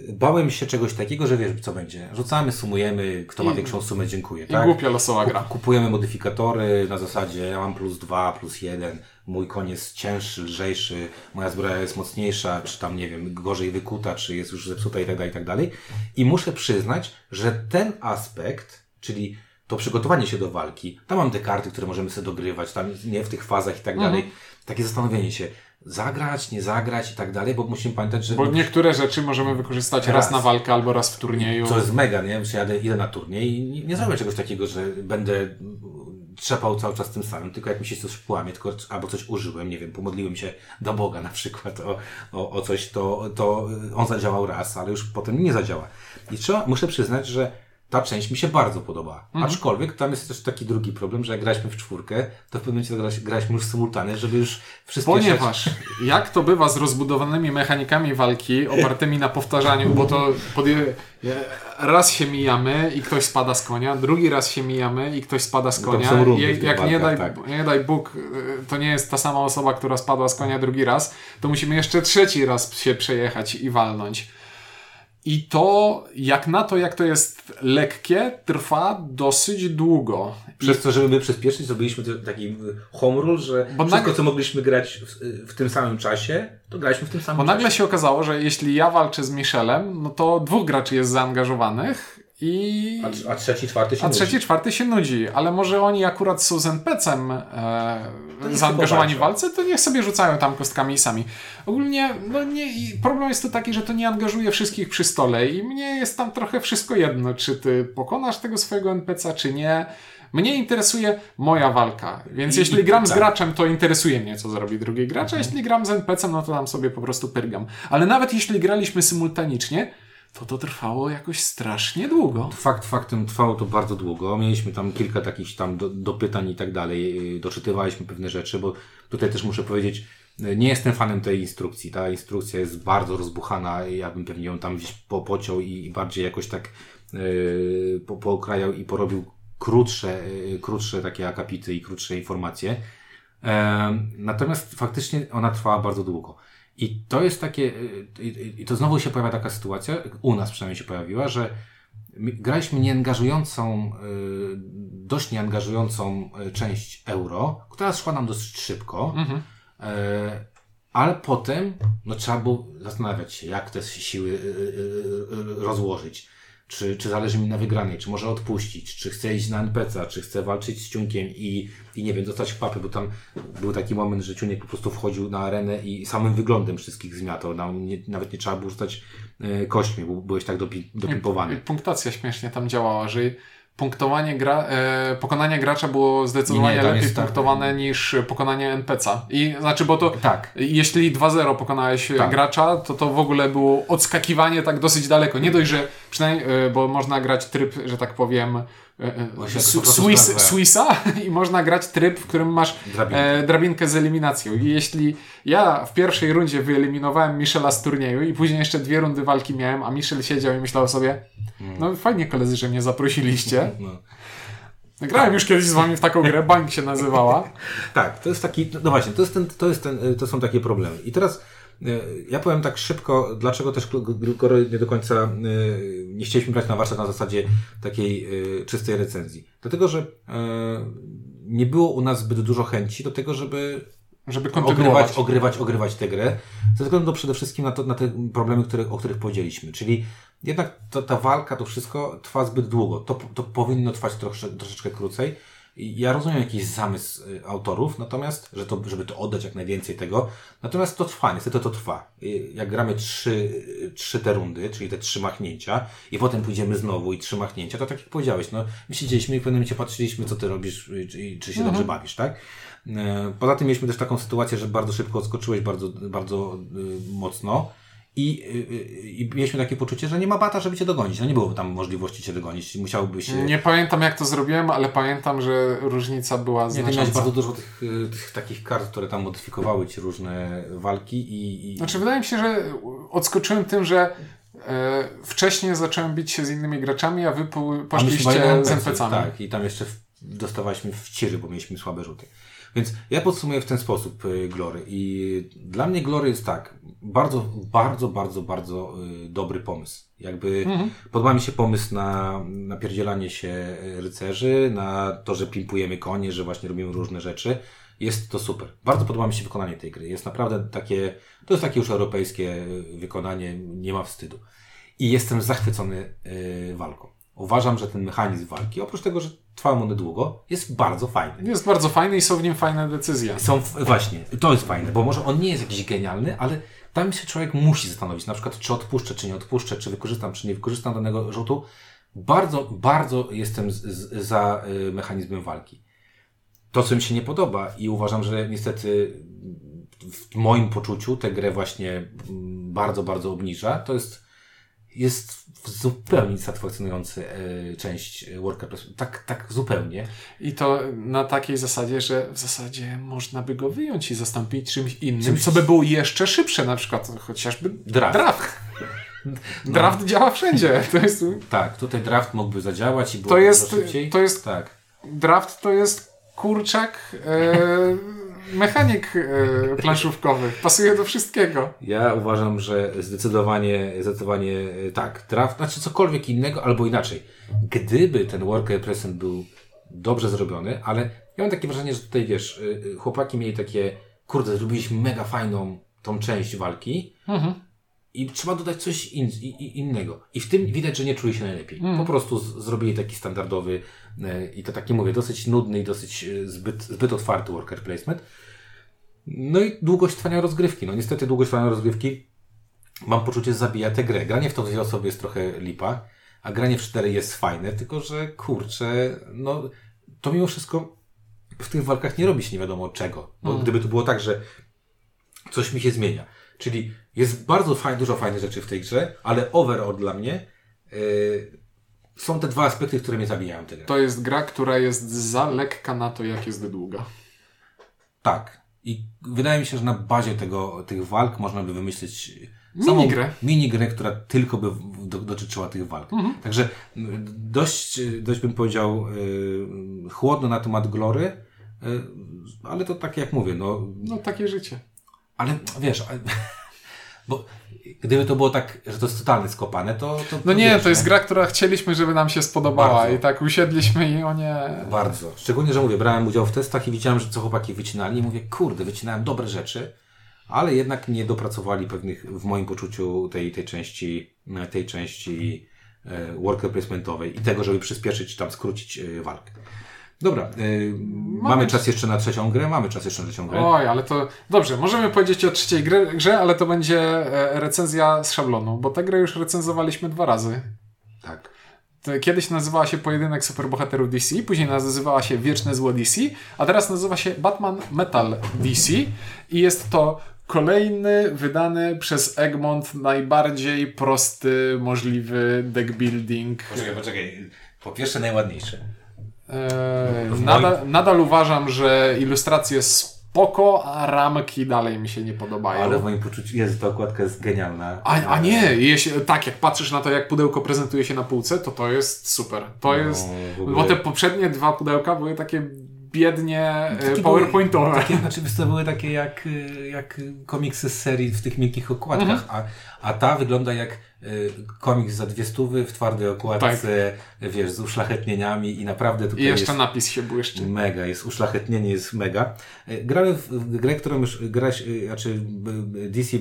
bałem się czegoś takiego, że wiesz, co będzie. Rzucamy, sumujemy, kto ma I, większą sumę, dziękuję. I tak? głupia losowa gra. Kupujemy modyfikatory na zasadzie, ja mam plus dwa, plus jeden, mój koń jest cięższy, lżejszy, moja zbroja jest mocniejsza, czy tam, nie wiem, gorzej wykuta, czy jest już zepsuta i tak dalej, i tak dalej. I muszę przyznać, że ten aspekt, czyli to przygotowanie się do walki, tam mam te karty, które możemy sobie dogrywać, tam nie w tych fazach i tak mhm. dalej, takie zastanowienie się, zagrać, nie zagrać i tak dalej, bo musimy pamiętać, że... Bo niektóre rzeczy możemy wykorzystać raz, raz na walkę albo raz w turnieju. Co jest mega, nie? Że jadę, idę na turniej i nie, nie zrobię czegoś takiego, że będę trzepał cały czas tym samym, tylko jak mi się coś połamie, tylko, albo coś użyłem, nie wiem, pomodliłem się do Boga na przykład o, o, o coś, to, to on zadziałał raz, ale już potem nie zadziała. I trzeba, muszę przyznać, że ta część mi się bardzo podoba. Mhm. Aczkolwiek tam jest też taki drugi problem, że jak graliśmy w czwórkę, to w pewnym momencie graliśmy już symultanie, żeby już wszystkie... Ponieważ jak to bywa z rozbudowanymi mechanikami walki opartymi na powtarzaniu, bo to podje... raz się mijamy i ktoś spada z konia, drugi raz się mijamy i ktoś spada z konia. Jak, jak nie, daj, tak. nie daj Bóg, y, to nie jest ta sama osoba, która spadła z konia drugi raz, to musimy jeszcze trzeci raz się przejechać i walnąć. I to, jak na to, jak to jest lekkie, trwa dosyć długo. Przez I... to, żeby przyspieszyć, zrobiliśmy taki home rule, że Bo wszystko, nag... co mogliśmy grać w, w, tym samym czasie, to graliśmy w tym samym Bo czasie. nagle się okazało, że jeśli ja walczę z Michelem, no to dwóch graczy jest zaangażowanych i... A, a trzeci, czwarty się A nudzi. trzeci, czwarty się nudzi, ale może oni akurat są z NPC-em e, zaangażowani w walce, to niech sobie rzucają tam kostkami sami. Ogólnie, no nie, problem jest to taki, że to nie angażuje wszystkich przy stole i mnie jest tam trochę wszystko jedno, czy ty pokonasz tego swojego NPC-a, czy nie. Mnie interesuje moja walka, więc I, jeśli gram z tak. graczem, to interesuje mnie, co zrobi drugi gracz, a mhm. jeśli gram z NPC-em, no to tam sobie po prostu pyrgam. Ale nawet jeśli graliśmy symultanicznie, to to trwało jakoś strasznie długo. Fakt faktem trwało to bardzo długo. Mieliśmy tam kilka takich tam do, i tak dalej. Doczytywaliśmy pewne rzeczy, bo tutaj też muszę powiedzieć, nie jestem fanem tej instrukcji. Ta instrukcja jest bardzo rozbuchana. Ja bym pewnie ją tam gdzieś po, pociął i, bardziej jakoś tak yy, po, pookrajał i porobił krótsze, yy, krótsze takie akapity i krótsze informacje. Yy, natomiast faktycznie ona trwała bardzo długo. I to jest takie, y, i to znowu się pojawia taka sytuacja, u nas przynajmniej się pojawiła, że graliśmy nieangażującą, y, dość nieangażującą y, część euro, która szła nam dosyć szybko, mhm. ale potem no, trzeba było zastanawiać się, jak te siły rozłożyć czy, czy zależy mi na wygranej, czy może odpuścić, czy chcę iść na NPC, czy chcę walczyć z Ciunkiem i, i nie wiem, dostać w papy, bo tam był taki moment, że Ciunek po prostu wchodził na arenę i samym wyglądem wszystkich zmiatał. Nie, nawet nie trzeba było rzucać e, kośćmi, bo byłeś tak dopi, dopimpowany. Punktacja śmiesznie tam działała, że punktowanie gra, e, pokonanie gracza było zdecydowanie nie, lepiej tak. punktowane tak. niż pokonanie NPC'a. I znaczy, bo to tak. jeśli 2-0 pokonałeś tak. gracza, to to w ogóle było odskakiwanie tak dosyć daleko. Nie dość, że przynajmniej, e, bo można grać tryb, że tak powiem, e, e Swiss, Swissa i można grać tryb, w którym masz e, drabinkę z eliminacją. I jeśli ja w pierwszej rundzie wyeliminowałem Michela z turnieju i później jeszcze dwie rundy walki miałem, a Michel siedział i myślał sobie, hmm. no fajnie koledzy, że mnie zaprosiliście. No. Grałem tak. już kiedyś z wami w taką grę, Bank się nazywała. tak, to jest taki, no właśnie, to, jest ten, to, jest ten, to są takie problemy. I teraz ja powiem tak szybko, dlaczego też nie do końca nie chcieliśmy brać na warsztat na zasadzie takiej czystej recenzji. Dlatego, że nie było u nas zbyt dużo chęci do tego, żeby żeby ogrywać, ogrywać, ogrywać tę grę, ze względu przede wszystkim na, to, na te problemy, które, o których powiedzieliśmy. Czyli jednak to, ta walka, to wszystko trwa zbyt długo. To, to powinno trwać trosze, troszeczkę krócej. Ja rozumiem jakiś zamysł y, autorów, natomiast, że to, żeby to oddać jak najwięcej tego, natomiast to trwa, niestety to trwa. Jak gramy trzy, trzy te rundy, czyli te trzy machnięcia i potem pójdziemy znowu i trzy machnięcia, to tak jak powiedziałeś, no, my siedzieliśmy i w pewnym momencie patrzyliśmy, co ty robisz i czy się mhm. dobrze bawisz, tak? E, poza tym mieliśmy też taką sytuację, że bardzo szybko odskoczyłeś bardzo, bardzo y, mocno I, y, i mieliśmy takie poczucie, że nie ma bata, żeby cię dogonić. No nie było tam możliwości cię dogonić. Musiałby się... Nie pamiętam jak to zrobiłem, ale pamiętam, że różnica była Nie, ty znacząca. miałeś bardzo dużo tych, y, tych takich kart, które tam modyfikowały ci różne walki i... i... Znaczy wydaje mi się, że odskoczyłem tym, że e, wcześniej zacząłem bić się z innymi graczami, a wy po, A poszliście walili z NPC-ami. Tak, i tam jeszcze w, dostawaliśmy w ciry, bo mieliśmy słabe rzuty. Więc ja podsumuję w ten sposób y, Glory. I dla mnie Glory jest tak, bardzo, bardzo, bardzo, bardzo y, dobry pomysł. Jakby podoba mi się pomysł na napierdzielanie się y, rycerzy, na to, że pimpujemy konie, że właśnie robimy różne rzeczy. Jest to super. Bardzo podoba mi się wykonanie tej gry. Jest naprawdę takie, to jest takie już europejskie wykonanie, nie ma wstydu. I jestem zachwycony walką. Uważam, że ten mechanizm walki, oprócz tego, że trwają one długo, jest bardzo fajny. Jest bardzo fajny i są w nim fajne decyzje. Są, właśnie, to jest fajne, bo może on nie jest jakiś genialny, ale tam się człowiek musi zastanowić, na przykład, czy odpuszczę, czy nie odpuszczę, czy wykorzystam, czy nie wykorzystam danego rzutu. Bardzo, bardzo jestem z, z, za y, mechanizmem walki. To, co mi się nie podoba i uważam, że niestety w moim poczuciu tę grę właśnie mm, bardzo, bardzo obniża, to jest, jest zupełnie satysfakcjonujący y, część worker placement. Tak, tak zupełnie. I to na takiej zasadzie, że w zasadzie można by go wyjąć i zastąpić czymś innym, Czymś- co by było jeszcze szybsze, na przykład chociażby Draft. draft. Draft działa wszędzie. To jest, Tak, tutaj draft mógłby zadziałać i było to jest, szybciej. to jest Tak. draft to jest kurczak e, mechanik e, planszówkowych. Pasuje do wszystkiego. Ja uważam, że zdecydowanie, zdecydowanie e, tak. Draft, znaczy cokolwiek innego, albo inaczej. Gdyby ten worker present był dobrze zrobiony, ale ja mam takie wrażenie, że tutaj wiesz, y, chłopaki mieli takie, kurde, zrobiliśmy mega fajną tą część walki i trzeba dodać coś in, innego. I w tym widać, że nie czuli się najlepiej. Po prostu z, zrobili taki standardowy e, i to taki mówię, dosyć nudny i dosyć e, zbyt, zbyt otwarty worker placement. No i długość trwania rozgrywki. No niestety długość trwania rozgrywki mam poczucie zabija tę grę. Granie w to dwie osoby jest trochę lipa, a granie w cztery jest fajne, tylko że kurczę, no to mimo wszystko w tych walkach nie robi się nie wiadomo czego. Bo gdyby to było tak, że coś mi się zmienia. Czyli jest bardzo fajnie, dużo fajnych rzeczy w tej grze, ale overall dla mnie yy, są te dwa aspekty, które mnie zabijają grę. To jest gra, która jest za lekka na to, jak jest długa. Tak. I wydaje mi się, że na bazie tego, tych walk można by wymyślić Minigrę. minigrę, która tylko by do, dotyczyła tych walk. Także m, dość, dość bym powiedział yy, chłodno na temat Glory, yy, ale to tak jak mówię, no No takie życie. Ale wiesz, bo gdyby to było tak, że to jest totalnie skopane, to... to No nie, wiesz, to jest gra, która chcieliśmy, żeby nam się spodobała Bardzo. i tak usiedliśmy i o nie... Bardzo. Szczególnie, że mówię, brałem udział w testach i widziałem, że co chłopaki wycinali i mówię, kurde, wycinałem dobre rzeczy, ale jednak nie dopracowali pewnych, w moim poczuciu, tej, tej części, tej części e, worker placementowej i tego, żeby przyspieszyć, tam skrócić e, walkę. Dobra, e, mamy czas jeszcze na trzecią grę, mamy czas jeszcze na trzecią grę. Oj, ale to... Dobrze, możemy powiedzieć o trzeciej grze, grze ale to będzie e, recenzja z szablonu, bo tę grę już recenzowaliśmy dwa razy. Tak. Kiedyś nazywała się Pojedynek Superbohaterów DC, później nazywała się Wieczne Zło DC, a teraz nazywa się Batman Metal DC i jest to kolejny wydany przez Egmont najbardziej prosty możliwy deck building. Poczekaj, poczekaj. Po pierwsze najładniejsze. Eee, nadal, nadal uważam, że ilustracje spoko, a ramki dalej mi się nie podobają. Ale w moim poczuciu jest, ta okładka jest genialna. A, a nie, jeśli, tak, jak patrzysz na to, jak pudełko prezentuje się na półce, to to jest super. To No, jest. Bo te poprzednie dwa pudełka były takie biednie e, Takie PowerPointowe. Były, takie, znaczy, były takie jak, y, jak komiksy z serii w tych miękkich okładkach, Mhm. a, a ta wygląda jak y, komiks za dwie stówy w twardej okładce, wiesz, z uszlachetnieniami i naprawdę tutaj Tak. I jeszcze jest napis się błyszczy. mega, jest uszlachetnienie, jest mega. Grałem w grę, którą już y, znaczy DC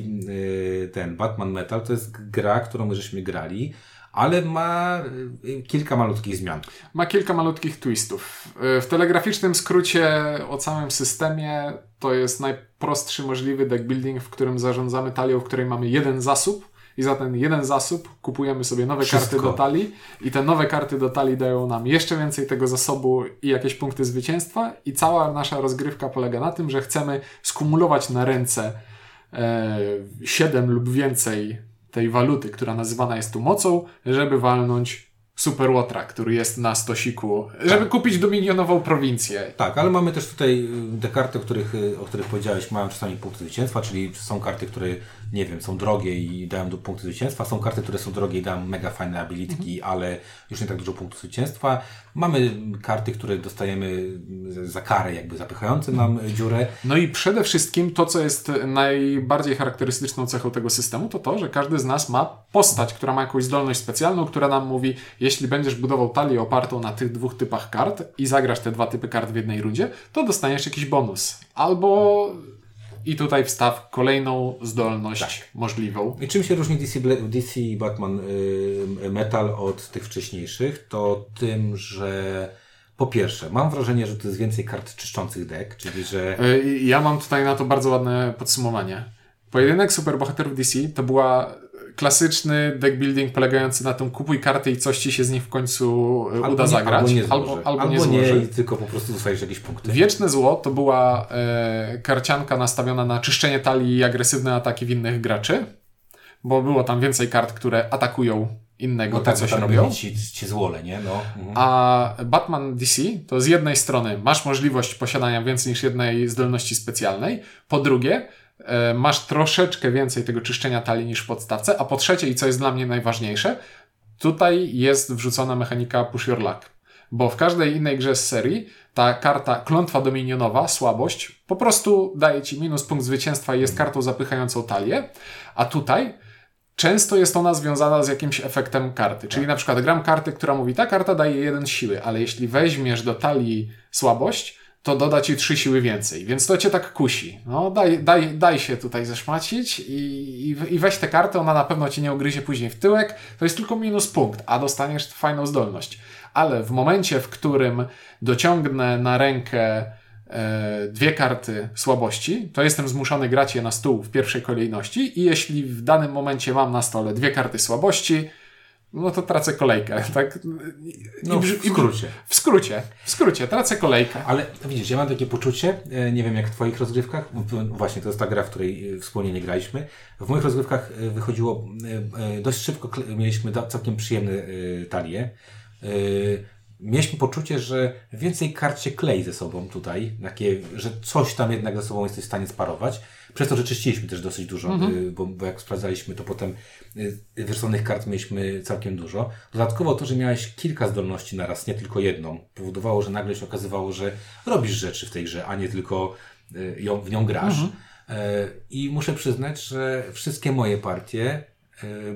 ten Batman Metal, to jest gra, którą my żeśmy grali, ale ma y, kilka malutkich zmian. Ma kilka malutkich twistów. E, W telegraficznym skrócie o całym systemie to jest najprostszy możliwy deck building, w którym zarządzamy talią, w której mamy jeden zasób. I za ten jeden zasób kupujemy sobie nowe Wszystko. karty do talii i te nowe karty do talii dają nam jeszcze więcej tego zasobu i jakieś punkty zwycięstwa i cała nasza rozgrywka polega na tym, że chcemy skumulować na ręce e, 7 lub więcej tej waluty, która nazywana jest tu mocą, żeby walnąć Super Łotra, który jest na stosiku, żeby kupić dominionową prowincję. Tak, ale mamy też tutaj y, te karty, o których, y, o których powiedziałeś, mają czasami punkty zwycięstwa, czyli są karty, które, nie wiem, są drogie i dają do punktu zwycięstwa, są karty, które są drogie i dają mega fajne abilitki, Mhm. ale już nie tak dużo punktów zwycięstwa. Mamy karty, które dostajemy za karę, jakby zapychające nam dziurę. No i przede wszystkim to, co jest najbardziej charakterystyczną cechą tego systemu, to to, że każdy z nas ma postać, która ma jakąś zdolność specjalną, która nam mówi, jeśli będziesz budował talię opartą na tych dwóch typach kart i zagrasz te dwa typy kart w jednej rundzie, to dostaniesz jakiś bonus. Albo i tutaj wstaw kolejną zdolność możliwą. I czym się różni DC, DC Batman y, Metal od tych wcześniejszych? To tym, że po pierwsze, mam wrażenie, że to jest więcej kart czyszczących deck, czyli że Y, Ja mam tutaj na to bardzo ładne podsumowanie. Pojedynek superbohaterów DC to była klasyczny deck building polegający na tym kupuj karty i coś ci się z nich w końcu y, uda nie, zagrać. albo nie albo, złoży. albo nie złoży. i tylko po prostu dostajesz jakieś punkty. Wieczne zło to była e, karcianka nastawiona na czyszczenie talii i agresywne ataki w innych graczy, bo było tam więcej kart, które atakują innego, No tak, bo tam robią. Ci, ci złole, nie? No. Mhm. A Batman DC to z jednej strony masz możliwość posiadania więcej niż jednej zdolności specjalnej, po drugie e, masz troszeczkę więcej tego czyszczenia talii niż w podstawce, a po trzecie i co jest dla mnie najważniejsze, tutaj jest wrzucona mechanika push your luck. Bo w każdej innej grze z serii ta karta klątwa dominionowa, słabość, po prostu daje ci minus punkt zwycięstwa i jest kartą zapychającą talię, a tutaj Często jest ona związana z jakimś efektem karty. Czyli na przykład gram kartę, która mówi, ta karta daje jeden siły, ale jeśli weźmiesz do talii słabość, to doda ci trzy siły więcej. Więc to cię tak kusi. No, daj, daj, daj się tutaj zeszmacić i, i, i weź tę kartę, ona na pewno cię nie ugryzie później w tyłek. To jest tylko minus punkt, a dostaniesz fajną zdolność. Ale w momencie, w którym dociągnę na rękę e, dwie karty słabości, to jestem zmuszony grać je na stół w pierwszej kolejności i jeśli w danym momencie mam na stole dwie karty słabości, no to tracę kolejkę, tak? I- No, w i- skrócie. W skrócie, w skrócie, tracę kolejkę. Ale widzisz, ja mam takie poczucie, e, nie wiem jak w Twoich rozgrywkach, właśnie to jest ta gra, w której e, wspólnie nie graliśmy. W moich rozgrywkach e, wychodziło dość szybko, mieliśmy całkiem przyjemne talie. Mieliśmy poczucie, że więcej kart się klei ze sobą tutaj, takie, że coś tam jednak ze sobą jesteś w stanie sparować. Przez to, że czyściliśmy też dosyć dużo, y, bo, bo jak sprawdzaliśmy, to potem wyrzuconych kart mieliśmy całkiem dużo. Dodatkowo to, że miałeś kilka zdolności na raz, nie tylko jedną, powodowało, że nagle się okazywało, że robisz rzeczy w tej grze, a nie tylko y, ją, w nią grasz. E, I muszę przyznać, że wszystkie moje partie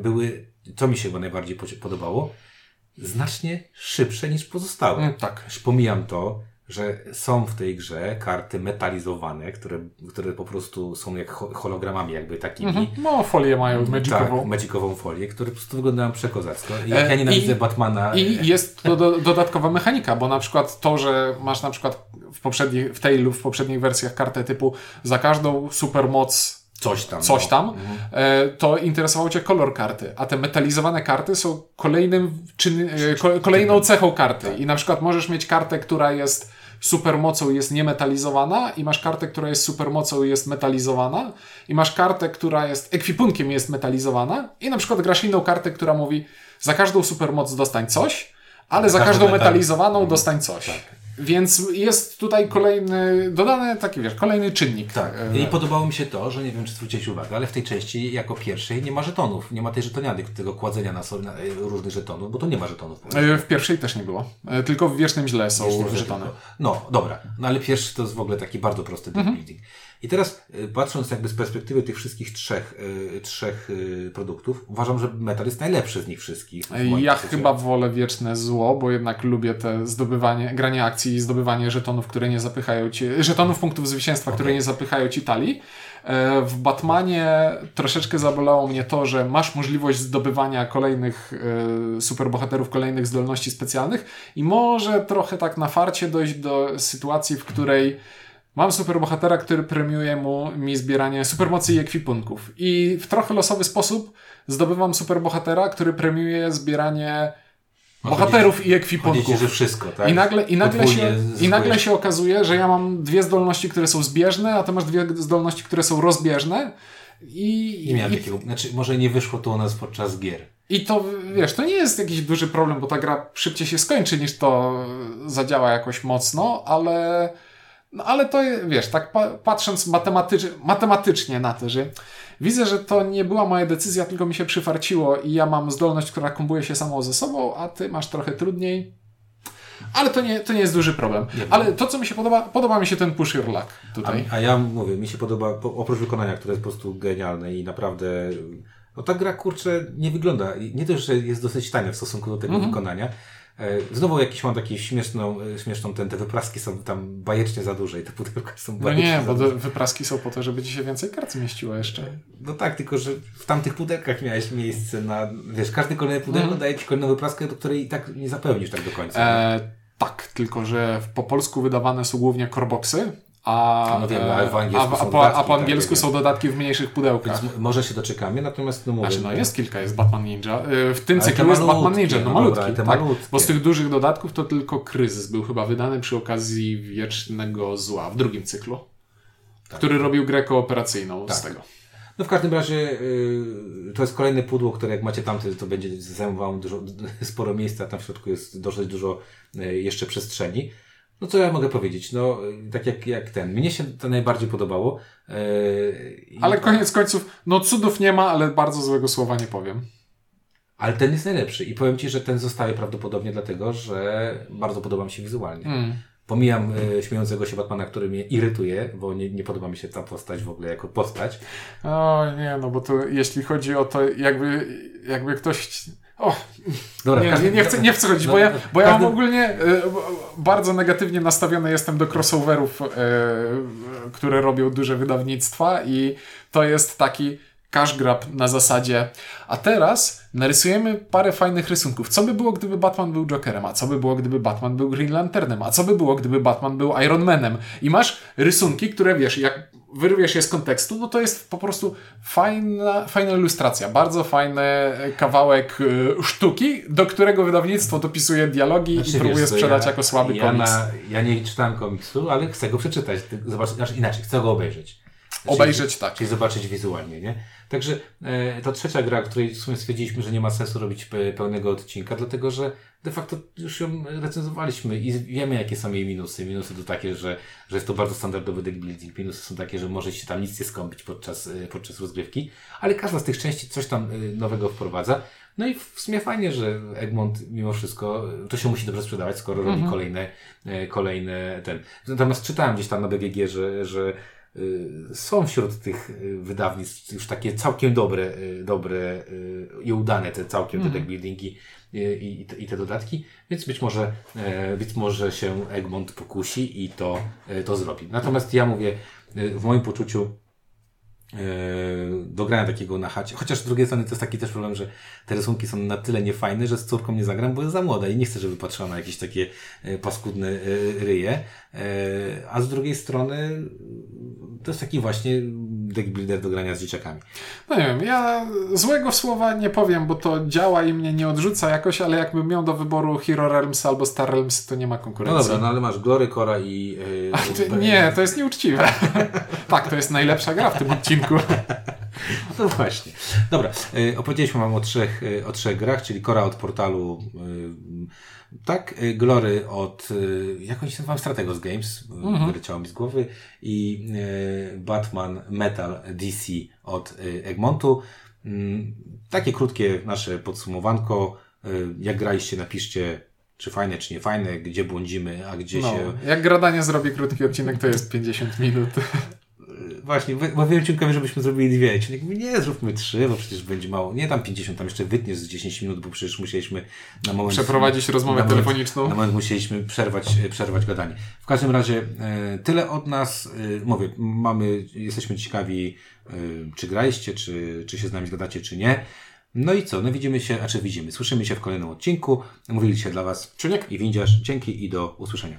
były, co mi się chyba najbardziej podobało, znacznie szybsze niż pozostałe. Mm, tak. Już pomijam to, że są w tej grze karty metalizowane, które, które po prostu są jak ho- hologramami jakby takimi. Mhm. No, folię mają magicową. Tak, magicową folię, które po prostu wyglądają przekozacko. I jak E, ja nienawidzę i- Batmana... I jest to do, dodatkowa mechanika, bo na przykład to, że masz na przykład w, poprzednich, w tej lub w poprzednich wersjach kartę typu za każdą supermoc coś tam. coś no. tam, e, to interesował Cię kolor karty, a te metalizowane karty są kolejnym czyn, e, ko, kolejną cechą karty i na przykład możesz mieć kartę, która jest supermocą i jest niemetalizowana i masz kartę, która jest supermocą i jest metalizowana i masz kartę, która jest ekwipunkiem i jest metalizowana i na przykład grasz inną kartę, która mówi za każdą supermoc dostań coś, ale za każdą każdą metal- metalizowaną dostań coś. Więc jest tutaj kolejny, dodany taki, wiesz, kolejny czynnik. Tak. E, I podobało mi się to, że nie wiem, czy zwróciłeś uwagę, ale w tej części jako pierwszej nie ma żetonów. Nie ma tej żetoniady, tego kładzenia na, na e, różnych żetonów, bo to nie ma żetonów. E, W pierwszej też nie było. Tylko w Wiecznym Źle są Wiesz, nie żetony. tylko. No, dobra. No ale pierwszy to jest w ogóle taki bardzo prosty deck Mhm. I teraz y, patrząc jakby z perspektywy tych wszystkich trzech, y, trzech y, produktów, uważam, że metal jest najlepszy z nich wszystkich. Ja chyba wolę Wieczne Zło, bo jednak lubię te zdobywanie, granie akcji i zdobywanie żetonów, które nie zapychają ci, żetonów punktów zwycięstwa, które nie zapychają ci talii. E, W Batmanie troszeczkę zabolało mnie to, że masz możliwość zdobywania kolejnych e, superbohaterów, kolejnych zdolności specjalnych i może trochę tak na farcie dojść do sytuacji, w której Mam superbohatera, który premiuje mu mi zbieranie supermocy i ekwipunków. I w trochę losowy sposób zdobywam superbohatera, który premiuje zbieranie bohaterów i Chodzi ekwipunków. ci, że wszystko, tak? I nagle, i, nagle się, I nagle się okazuje, że ja mam dwie zdolności, które są zbieżne, a ty masz dwie zdolności, które są rozbieżne. I, Nie miałem i, takiego, znaczy może nie wyszło to u nas podczas gier. I to, wiesz, to nie jest jakiś duży problem, bo ta gra szybciej się skończy niż to zadziała jakoś mocno, ale, no, ale to, wiesz, tak pa patrząc matematycz matematycznie na to, że widzę, że to nie była moja decyzja, tylko mi się przyfarciło i ja mam zdolność, która kombuje się samą ze sobą, a ty masz trochę trudniej. Ale to nie, to nie jest duży problem. Nie. Ale to, co mi się podoba, podoba mi się ten push your luck A, tutaj. a ja mówię, mi się podoba, po, oprócz wykonania, które jest po prostu genialne i naprawdę, no ta gra kurczę nie wygląda, nie dość, że jest dosyć tania w stosunku do tego Mhm. wykonania. E, Znowu jakiś mam taki śmieszną, e, śmieszną ten, te wypraski są tam bajecznie za duże i te pudełka są No bajecznie nie, za bo duże. wypraski są po to, żeby ci się więcej kart zmieściło jeszcze. No tak, tylko że w tamtych pudełkach miałeś miejsce na, wiesz, każdy kolejny pudełko Mhm. daje ci kolejną wypraskę, do której i tak nie zapełnisz tak do końca. E, tak, tylko że po polsku wydawane są głównie coreboxy, a, No wiem, e, ale po angielsku a, a, są po, a dodatki, po tak, angielsku tak, są dodatki w mniejszych pudełkach. Więc może się doczekamy, natomiast no mówię. Znaczy, no jest kilka, jest Batman Ninja. E, W tym Ale cyklu jest Batman Ninja, no no malutki. dobra, tak? malutkie. Bo z tych dużych dodatków to tylko Kryzys był chyba wydany przy okazji Wiecznego Zła w drugim cyklu, który robił grę kooperacyjną z Tak. tego. No w każdym razie yy, to jest kolejne pudło, które jak macie tamte, to będzie zajmowało dużo, sporo miejsca, tam w środku jest dosyć dużo yy, jeszcze przestrzeni. No co ja mogę powiedzieć? No tak jak, jak ten. Mnie się to najbardziej podobało. Yy, Ale koniec końców, no cudów nie ma, ale bardzo złego słowa nie powiem. Ale ten jest najlepszy i powiem Ci, że ten zostaje prawdopodobnie dlatego, że bardzo podoba mi się wizualnie. Mm. Pomijam y, śmiejącego się Batmana, który mnie irytuje, bo nie, nie podoba mi się ta postać w ogóle jako postać. O nie, no bo to jeśli chodzi o to, jakby, jakby ktoś... O, Dobra, nie, nie, nie, chcę, nie chcę chodzić, no, bo ja, w bo ja mam każdym- ogólnie e, bardzo negatywnie nastawiony jestem do crossoverów, e, które robią duże wydawnictwa i to jest taki cash grab na zasadzie a teraz narysujemy parę fajnych rysunków. Co by było, gdyby Batman był Jokerem? A co by było, gdyby Batman był Green Lanternem? A co by było, gdyby Batman był Iron Manem? I masz rysunki, które wiesz, jak wyrwiesz je z kontekstu, no to jest po prostu fajna, fajna ilustracja. Bardzo fajny kawałek e, sztuki, do którego wydawnictwo dopisuje dialogi Znaczy, i próbuje co, sprzedać ja- jako słaby ja komiks. Na, ja nie czytałem komiksu, ale chcę go przeczytać. Zobacz, znaczy inaczej, chcę go obejrzeć. Znaczy, Obejrzeć tak. Czyli zobaczyć wizualnie, nie? Także e, to trzecia gra, której w sumie stwierdziliśmy, że nie ma sensu robić pe, pełnego odcinka, dlatego że de facto już ją recenzowaliśmy i wiemy, jakie są jej minusy. Minusy to takie, że, że jest to bardzo standardowy deck building. Minusy są takie, że może się tam nic nie skąpić podczas, e, podczas rozgrywki, ale każda z tych części coś tam e, nowego wprowadza. No i w sumie fajnie, że Egmont mimo wszystko, e, to się musi dobrze sprzedawać, skoro robi kolejne, e, kolejne ten. Natomiast czytałem gdzieś tam na BGG, że, że są wśród tych y, wydawnictw już takie całkiem dobre, y, dobre y, i udane te całkiem te deck buildingi y, i, i, te, te dodatki, więc być może, e, być może się Egmont pokusi i to, e, to zrobi. Natomiast ja mówię, y, w moim poczuciu e, dograłem takiego na chacie. Chociaż z drugiej strony to jest taki też problem, że te rysunki są na tyle niefajne, że z córką nie zagram, bo jest za młoda i nie chcę, żeby patrzyła na jakieś takie e, paskudne e, ryje. A z drugiej strony to jest taki właśnie deck builder do grania z dzieciakami. No nie wiem, ja złego słowa nie powiem, bo to działa i mnie nie odrzuca jakoś, ale jakbym miał do wyboru Hero Realms albo Star Realms, to nie ma No konkurencji. dobra, no ale masz Glory, Cora i... A ty, nie, to jest nieuczciwe. tak, to jest najlepsza gra w tym odcinku. No właśnie. Dobra, e, opowiedzieliśmy Wam o trzech, e, o trzech grach, czyli Cora od portalu, e, tak, Glory od, jak oni się nazywają, Strategos Games, mhm. wyleciało mi z głowy, i Batman Metal DC od Egmontu. Mm, Takie krótkie nasze podsumowanko. Jak graliście, napiszcie, czy fajne, czy nie fajne, gdzie błądzimy, a gdzie No, się... jak gradanie zrobi krótki odcinek, to jest 50 minut. Właśnie, mówiłem Ciunkowi, żebyśmy zrobili dwie. Ciunek mówi, nie, zróbmy trzy, bo przecież będzie mało. Nie tam 50, tam jeszcze wytniesz z 10 minut, bo przecież musieliśmy na moment... Przeprowadzić rozmowę na moment- telefoniczną. Na moment musieliśmy przerwać, e, przerwać gadanie. W każdym razie e, tyle od nas. E, mówię, mamy, jesteśmy ciekawi, czy graliście, czy, czy się z nami zgadacie, czy nie. No i co? No widzimy się, a czy widzimy, słyszymy się w kolejnym odcinku. Mówili się dla Was Czuniek? i Windziarz. Dzięki i do usłyszenia.